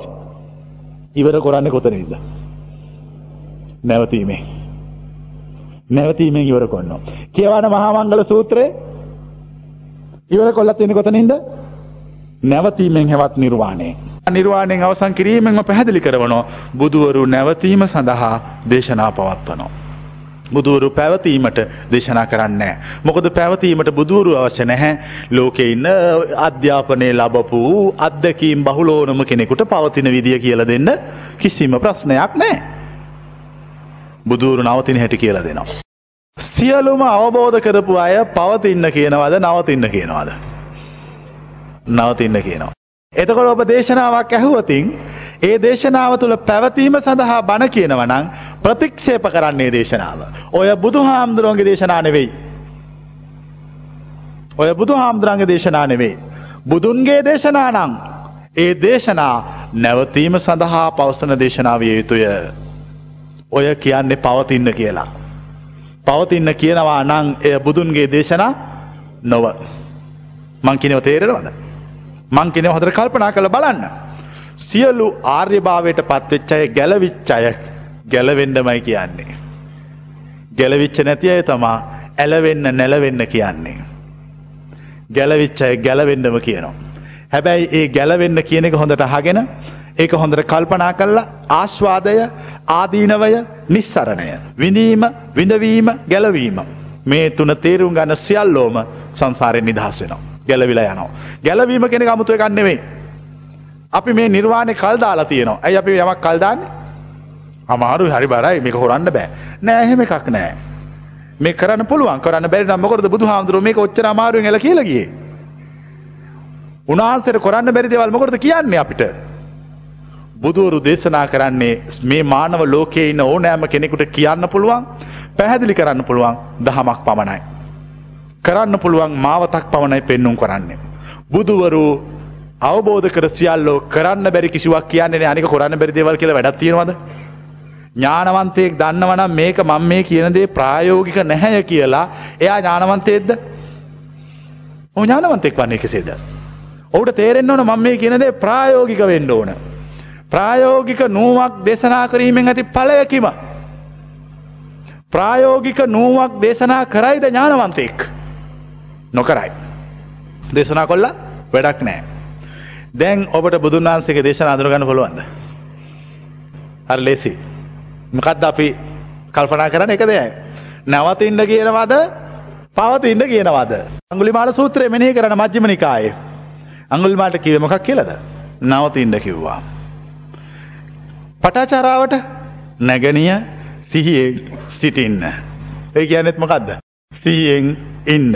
ඉවර කොරන්න කොතනද. නැවතීමේ. නැවතීමෙන් ඉවර කොන්න. කියවන මහාමංගල සූත්‍රය ඉවර කොල්ලත් වෙන කොතනින්ද නැවතීමෙන් හෙවත් නිර්වාණය. නිර්වාණයෙන් අවසන් කිරීමෙන්ම පැහැදිලි කරවනෝ බුදුවරු නැවතීම සඳහා දේශනා පවත්වනෝ. බුදුවරු පැවතීමට දේශනා කරන්නේ. මොකද පැවතීමට බුදුවරු අවශ්‍ය නැහැ ලෝකෙ ඉන්න අධ්‍යාපනය ලබපු අත්දකීම් බහුලෝනම කෙනෙකුට පවතින විදිය කියල දෙන්න කිසිම ප්‍රශ්නයක් නෑ. බුදුවරු නවතින හැටි කියලා දෙනවා. සියලුම අවබෝධ කරපු අය පවතින්න කියනවද නවතින්න කියනවාද. නවතින්න කියනවා. එතකොට ඔබ දේශනාවක් ඇහුවතින් ඒ දේශනාව තුළ පැවතීම සඳහා බණ කියනවනං ප්‍රතික්ෂේප කරන්නේ දේශනාව. ඔය බුදු හාමුදුරුවන්ගේ දේශනා නෙවෙයි. ඔය බුදු හාමුදුරන්ගේ දේශනා නෙවෙයි. බුදුන්ගේ දේශනානං ඒ දේශනා නැවතීම සඳහා පවසන දේශනාවිය යුතුය. ඔය කියන්නේ පවතින්න කියලා. පවතින්න කියනවා නං එය බුදුන්ගේ දේශනා නොව. මංකිනව තේරෙනවද. මංකිනව හොදර කල්පනා කළ බලන්න. සියලු ආර්යභාවයට පත්වෙච්චය ගැලවිච්චය ගැලවෙන්ඩමයි කියන්නේ. ගැලවිච්ච නැති අය තමා ඇලවෙන්න නැලවෙන්න කියන්නේ. ගැලවිච්චය ගැලවෙන්ඩම කියනවා. හැබැයි ඒ ගැලවෙන්න කියන එක හොඳට හගෙන ඒක හොඳට කල්පනා කල්ලා ආශ්වාදය ආදීනවය නිස්සරණය. විඳීම විඳවීම ගැලවීම. මේ තුන තේරුම් ගන්න සියල්ලෝම සංසාරයෙන් නිදහස් වෙනවා. ගැලවිලා යනවා. ගැලවීම කෙනෙ අමුතුව ගන්නෙවෙයි. අපි මේ නිර්වාණය කල්දාලා තියනවා. ඇයි අපි යමක් කල්දාන්නේ අමාරු හරි බරයි. මේක හොරන්න බෑ. නෑහෙම එකක් නෑ. මේ කරන්න පුළුවන්. කරන්න බැරි නම්මකොද බුදු හාමුදුරුව මේ ඔච්චර අමාරුවෙන් එල කියලගේ උනාන්සට කොරන්න බැරි දෙවල් මොකොද කියන්නේ අපිට? බුදුවරු දේශනා කරන්නේ මේ මානව ලෝකයේ ඉන්න ඕනෑම කෙනෙකුට කියන්න පුළුවන් පැහැදිලි කරන්න පුළුවන් දහමක් පමණයි. කරන්න පුළුවන් මාවතක් පමණයි පෙන්නුම් කරන්නේ. බුදුවරු අවබෝධ කර සියල්ලෝ කරන්න බැරි කිසිවක් කියන්නේ අනික කොරන්න බැරි දේවල් කියලා වැඩක් තියෙනවද? ඥානවන්තයෙක් දන්නවනම් මේක මම මේ කියන දේ ප්‍රායෝගික නැහැය කියලා එයා ඥානවන්තයෙක්ද? ඔහු ඥානවන්තෙක් වන්නේ කෙසේද? ඔහුට තේරෙන්න ඕන මම මේ කියන දේ ප්‍රායෝගික වෙන්න ඕන. ප්‍රායෝගික නුවමක් දේශනා කිරීමෙන් ඇති ඵලයකිම ප්‍රායෝගික නුවමක් දේශනා කරයිද ඥානවන්තයෙක් නොකරයි. දේශනා කොල්ලා වැඩක් නෑ. දැන් ඔබට බුදුන් වහන්සේගේ දේශන අඳුරගන්න පුළුවන්ද. හරි ලේසි. මොකක්ද අපි කල්පනා කරන්න එක දෙයයි. නැවතින්ට කියනවද පවතින්ට කියනවද. අංගුලිමාල සූත්‍රය මෙනෙහි කරන මජ්්‍යම නිකායේ. අංගුල්මාට කිව මොකක් කියලද. නවතින්ට කිව්වා. පටාචාරාවට නැගනිය සිහියෙන් සිටින්න. ඒ කියනෙත් මොකක්ද. සිහියෙන් ඉන්න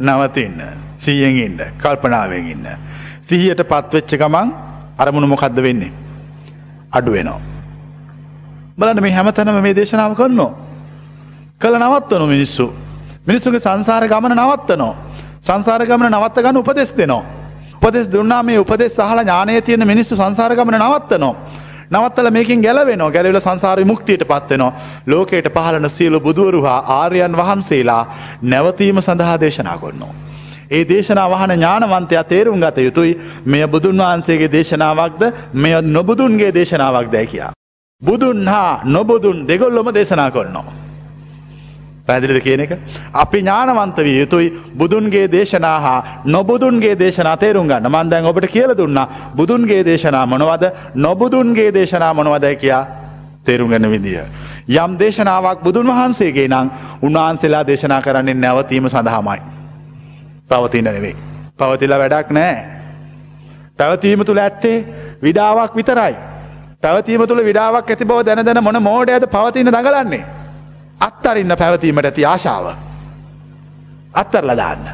නවතින්න සියෙන් ඉන්න කල්පනාවෙන් ඉන්න. සිහියට පත්වෙච්ච ගමන් අරමුණු මොකක්ද වෙන්නේ. අඩු වෙනවා. බලන්න මේ හැමතැනම මේ දේශනාව කරනවා. කළ නවත්වනු මිනිස්සු. මිනිස්සුගේ සංසාර ගමන නවත්තනෝ. සංසාර ගමන නවත්ත ගන්න උපදෙස් දෙනවා. උපදෙස් දුන්නා මේ උපදෙස් සහල ඥානය තියෙන මිනිස්සු සංසාර ගමන නවත්තනවා. නවත්තල මේකින් ගැලවෙන ගැලවෙල සංසාරි මුක්තියට පත්වෙනවා ලෝකයට පහලන සියලු බුදුවරු හා ආර්යන් වහන්සේලා නැවතීම සඳහා දේශනා කොන්නවා. ඒ දේශනා වහන ඥානවන්තයා තේරුම් ගත යුතුයි මෙය බුදුන් වහන්සේගේ දේශනාවක්ද මෙය නොබුදුන්ගේ දේශනාවක් දැ කියා. බුදුන් හා නොබුදුන් දෙගොල්ලොම දේශනා කොන්නවා. පැදිලිද කියන එක. අපි ඥානවන්ත විය යුතුයි බුදුන්ගේ දේශනා හා නොබුදුන්ගේ දේශනා තේරුම් ගන්න මන්දැන් ඔබට කියල දුන්න බුදුන්ගේ දේශනා මොනවද නොබුදුන්ගේ දේශනා මොනවදයි කියා තේරුම්ගන්න විදිිය. යම් දේශනාවක් බුදුන් වහන්සේගේ නං උන්වහන්සේලා දේශනා කරන්නේ නැවතීම සඳහාමයි. පවතින්න නෙවෙයි. පවතිල වැඩක් නෑ. පැවතීම තුළ ඇත්තේ විඩාවක් විතරයි. පැවතීම තුළ විඩාවක් ඇති බව දැන දැන මොන මෝඩයද පවතින දඟලන්නේ. අත්තරින්න පැවතීමට ඇති ආශාව. අත්තරල දාන්න.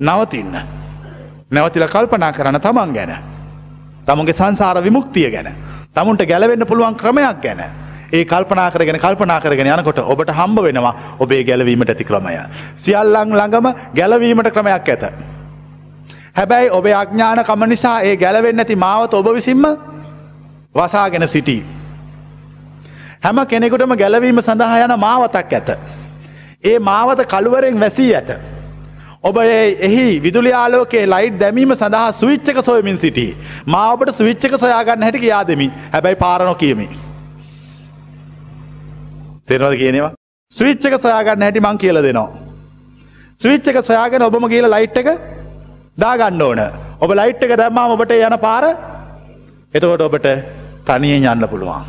නවතින්න. නැවතිල කල්පනා කරන්න තමන් ගැන. තමුන්ගේ සංසාර විමුක්තිය ගැන. තමුන්ට ගැලවෙන්න පුළුවන් ක්‍රමයක් ගැන. ඒ කල්පනා කරගෙන කල්පනා කරගෙන යනකොට ඔබට හම්බ වෙනවා ඔබේ ගැලවීමට ඇති ක්‍රමය. සියල්ලං ළඟම ගැලවීමට ක්‍රමයක් ඇත. හැබැයි ඔබේ අඥ්ඥානකම නිසා ඒ ගැලවෙන්න ඇති මාවත ඔබ විසින්ම වසාගෙන සිටී. හැම කෙනෙකුටම ගැලවීම සඳහා යන මාවතක් ඇත. ඒ මාවත කළුවරෙන් වැසී ඇත. ඔබ එහි විදුලි ආලෝකේ ලයිට් දැමීම සඳහා සවිච්චක සොයමින් සිටි. මාවට සවිච්චක සොයාගන්න හැටි කියා දෙමි හැබැයි පාරණො කියමි. තෙරවද කියනවා. සවිච්චක සොයාගන්න හැටි මං කියල දෙනවා. සවිච්චක සොයාගෙන ඔබම කියල ලයිට් එක දාගන්න ඕන. ඔබ ලයිට් එක දැම්මා ඔබට යන පාර එතකොට ඔබට තනියෙන් යන්න පුළුවන්.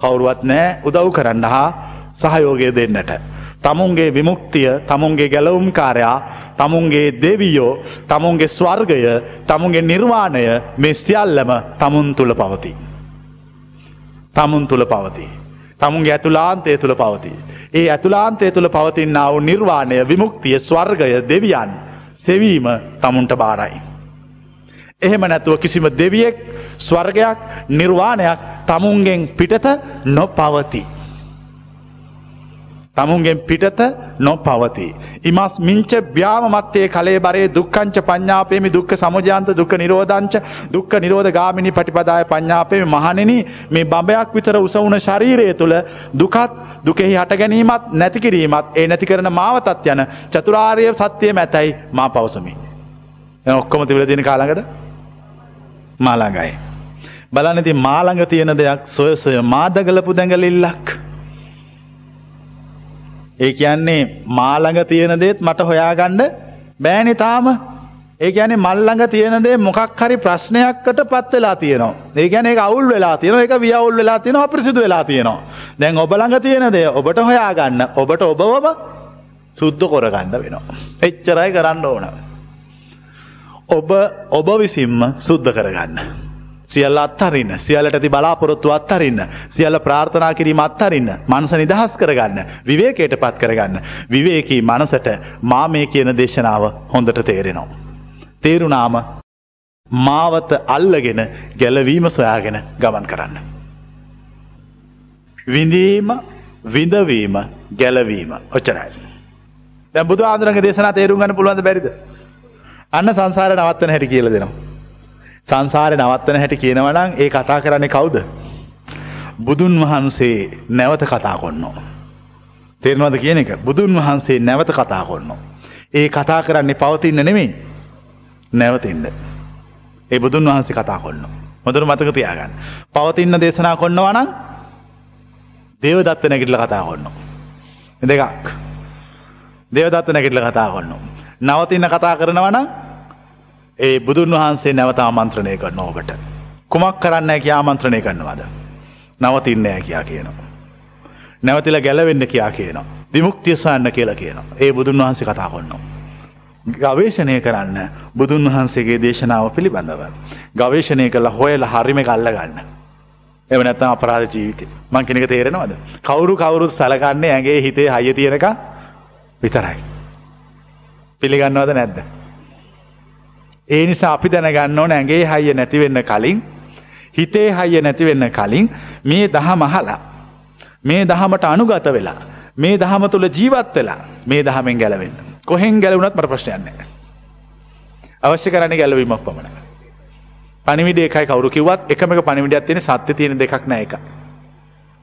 කවුරුවත් නෑ උදව් කරන්න හා සහයෝගය දෙන්නට. තමුන්ගේ විමුක්තිය තමුන්ගේ ගැලවුම්කාරයා තමුන්ගේ දෙවියෝ තමුන්ගේ ස්වර්ගය තමුන්ගේ නිර්වාණය මේ සියල්ලම තමුන් තුළ පවති. තමුන් තුළ පවතිී. තමුන්ගේ ඇතුලාන්තය තුළ පවති. ඒ ඇතුලාන්තය තුළ පවතින්නාව නිර්වාණය විමුක්තිය ස්වර්ගය දෙවියන් සෙවීම තමුන්ට බාරයි. එහෙම නැතුව කිසිම දෙවියෙක් ස්වර්ගයක් නිර්වාණයක් තමුන්ගෙන් පිටත නොපවති. තමුන්ගෙන් පිටත නොපවති. ඉමස් මිංච ්‍යාමත්තේ කලේ බරේ දුක්කංච පඥාපේමි දුක්ක සමජාන්ත දුක නිරෝධංච දුක්ක නිරෝධ ගාමිනි පටිපදාය පඥාපේම මහනෙන මේ බඹයක් විතර උසවුන ශරීරය තුළ දුකත් දුකෙහි හට ගැනීමත් නැතිකිරීමත් ඒ නැති කරන මාවතත් යන චතුරාර්ය සත්‍යය මැතැයි මා පවසමි. ඔක්කොම තිවිල දින කාළඟට මාළඟයි. බලනති මාළඟ තියෙන දෙයක් සොය සොය මාදගලපු දැඟලිල්ලක්. ඒ කියන්නේ මාළඟ තියෙන දේත් මට හොයාගණ්ඩ බෑනි තාම ඒ ඇනේ මල්ලඟ තියෙනදේ මොකක් හරි ප්‍රශ්නයක්කට පත් වෙලා තියනවා ඒ ගැන එක අවුල් වෙලා තියෙන එක වියවුල් වෙලා තියෙන අපිසිදු වෙලා තියෙනවා දැන් ඔබළඟ තියෙනදේ ඔබට හොයාගන්න ඔබට ඔබවම සුද්ධ කොරගන්න වෙනවා. එච්චරයි කරන්න ඕන. ඔබ ඔබ විසින්ම සුද්ධ කරගන්න. සියල්ල අත්හරින්න සියලට ඇති බලාපොරොත්තු අත්හරින්න සියල්ල ප්‍රාර්ථනා කිරීම අත්හරින්න මනස නිදහස් කරගන්න විවේකයට පත් කරගන්න විවේකී මනසට මා මේ කියන දේශනාව හොඳට තේරෙනවා. තේරුනාම මාවත අල්ලගෙන ගැලවීම සොයාගෙන ගමන් කරන්න. විඳීම විඳවීම ගැලවීම ඔච්චරයි. දැ බුදු ආදරක දේශනා තේරුම් ගන්න පුළුවන්ද බැරිද. අන්න සංසාර නවත්තන හැටි කියල දෙනවා. සංසාරය නවත්තන හැටි කියනවනම් ඒ කතා කරන්නේ කවුද. බුදුන් වහන්සේ නැවත කතා කොන්නෝ. තේරනවද කියන එක බුදුන් වහන්සේ නැවත කතා කොන්නෝ. ඒ කතා කරන්නේ පවතින්න නෙමෙයි නැවතින්ද. ඒ බුදුන් වහන්සේ කතා කොන්න. මොදර මතක තියාගන්න. පවතින්න දේශනා කොන්නවනම් දේව දත්ත නැගිටල කතා කොන්න. දෙකක්. දේවදත්ත නැගිටල කතා කොන්න. නවතින්න කතා කරනවනම් ඒ බුදුන් වහන්සේ නැවත ආමන්ත්‍රණය කරන ඔබට. කුමක් කරන්න ඇ ආමන්ත්‍රණය කරනවද. නවතින්නෑ කියා කියනවා. නැවතිල ගැලවෙන්න කියා කියනවා. විමුක්තිය සොයන්න කියලා කියනවා. ඒ බුදුන් වහන්සේ කතා කොන්නවා. ගවේශණය කරන්න බුදුන් වහන්සේගේ දේශනාව පිළිබඳව. ගවේශණය කළ හොයල හරිම කල්ල ගන්න. එම නැත්තම් අපරාධ ජීවිතය මං කෙනෙක තේරෙනවද. කවුරු කවුරුත් සලකන්නේ ඇගේ හිතේ හය තියෙනක විතරයි. පිළිගන්නවද නැද්ද. ඒ නිසා අපි දැනගන්න ඕන ඇගේ හයිය නැතිවෙන්න කලින් හිතේ හයිය නැතිවෙන්න කලින් මේ දහ මහලා මේ දහමට අනුගත වෙලා මේ දහම තුළ ජීවත් වෙලා මේ දහමෙන් ගැලවෙන්න. කොහෙන් ගැලවුණත් මට ප්‍රශ්නයන්නේ අවශ්‍ය කරන්න ගැලවීමක් පමණ පනිවිඩ එකයි කවරු කිවත් එකම පනිවිඩියත් තියෙන සත්‍ය තියෙන දෙකක් නෑ එක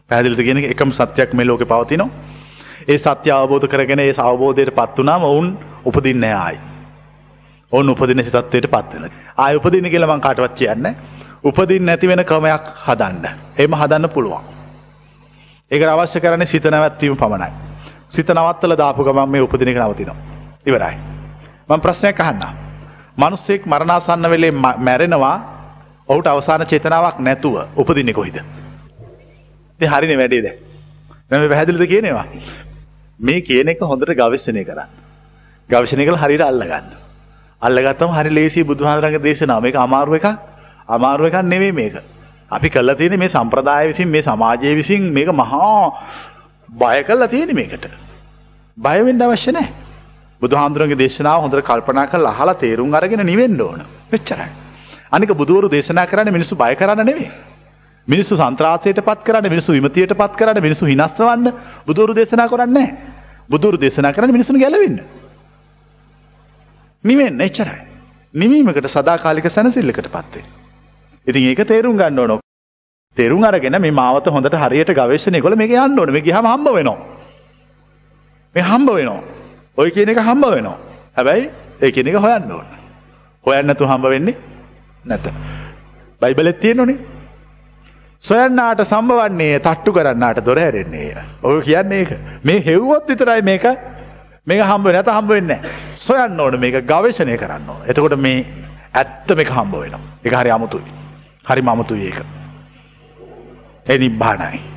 පැදිලිත කියෙන එකම සත්‍යයක් මේ ලෝක පවතිනවා. ඒ සත්‍ය අවබෝධ කරගෙන ඒ අවබෝධයට පත් වනාම ඔවුන් උපදින්න ආයි. ඔන්න උපදින සිතත්වයට පත්වෙන. ආය උපදින කියලමං කාටවත් කියන්න උපදින් නැති වෙන ක්‍රමයක් හදන්න. එම හදන්න පුළුවන්. ඒක අවශ්‍ය කරන සිත නැවැත්වීම පමණයි. සිත නවත්තල දාපු ගමන් මේ උපදිනක නවතිනවා. ඉවරයි. මං ප්‍රශ්නයක් අහන්න. මනුස්සෙක් මරණාසන්න වෙලේ මැරෙනවා ඔහුට අවසාන චේතනාවක් නැතුව උපදින්නේ කොහිද. හරින වැඩේද. මෙම පැහැදිලිද කියනවා. මේ කියන එක හොඳට ගවිශ්‍යනය කරන්න. ගවිශණය කළ හරිට අල්ලගන්න. අල්ලගත්තම හරි ලේසි බුදුහාරගේ දේශනාව මේක අමාරුව එක අමාරුව එකක් නෙවෙයි මේක. අපි කල්ලා තියෙන මේ සම්ප්‍රදාය විසින් මේ සමාජය විසින් මේක මහා බය කල්ලා තියෙන මේකට. බයවෙන්න අවශ්‍ය නෑ. බුදු හාමුදුරන්ගේ දේශනාව හොඳට කල්පනා කල් අහලා තේරුම් අරගෙන නිවෙන්න ඕන. වෙච්චරයි. අනික බුදුවරු දේශනා කරන්න මිනිස්සු බය කරන්න නෙවේ. මිනිස්සු සන්ත්‍රාසයට පත් කරන්න මිනිසු විමතියට පත් කරන්න මිනිසු හිනස්වන්න බුදුවරු දේශනා කරන්නේ. බුදුරු දේශනා කරන්න මිනිසුන් ගැලවෙන්න. නිවෙන් එච්චරයි. නිවීමකට සදාකාලික සැනසිල්ලකට පත්වේ. ඉතින් ඒක තේරුම් ගන්න ඕන. තේරුම් අරගෙන මේ මාවත හොඳට හරියට ගවේශණය කළ මේක යන්න ඕන මේ ගියාම හම්බ වෙනවා. මේ හම්බ වෙනවා. ඔය කියන එක හම්බ වෙනවා. හැබැයි ඒ කියන එක හොයන්න ඕන. හොයන්න නැතුව හම්බ වෙන්නේ නැත. බයිබලෙත් තියෙනවනේ. සොයන්නාට සම්බවන්නේ තට්ටු කරන්නාට දොර හැරෙන්නේ. ඔය කියන්නේ ඒක. මේ හෙව්වොත් විතරයි මේක මේක හම්බ වෙන්නේ නැත හම්බ වෙන්නේ නැහැ. සොයන්න ඕන මේක ගවේෂණය කරන්න ඕන. එතකොට මේ ඇත්ත මේක හම්බ වෙනවා. ඒක හරි අමුතුයි. හරිම අමුතුයි ඒක. ඒ නිබ්බානයි.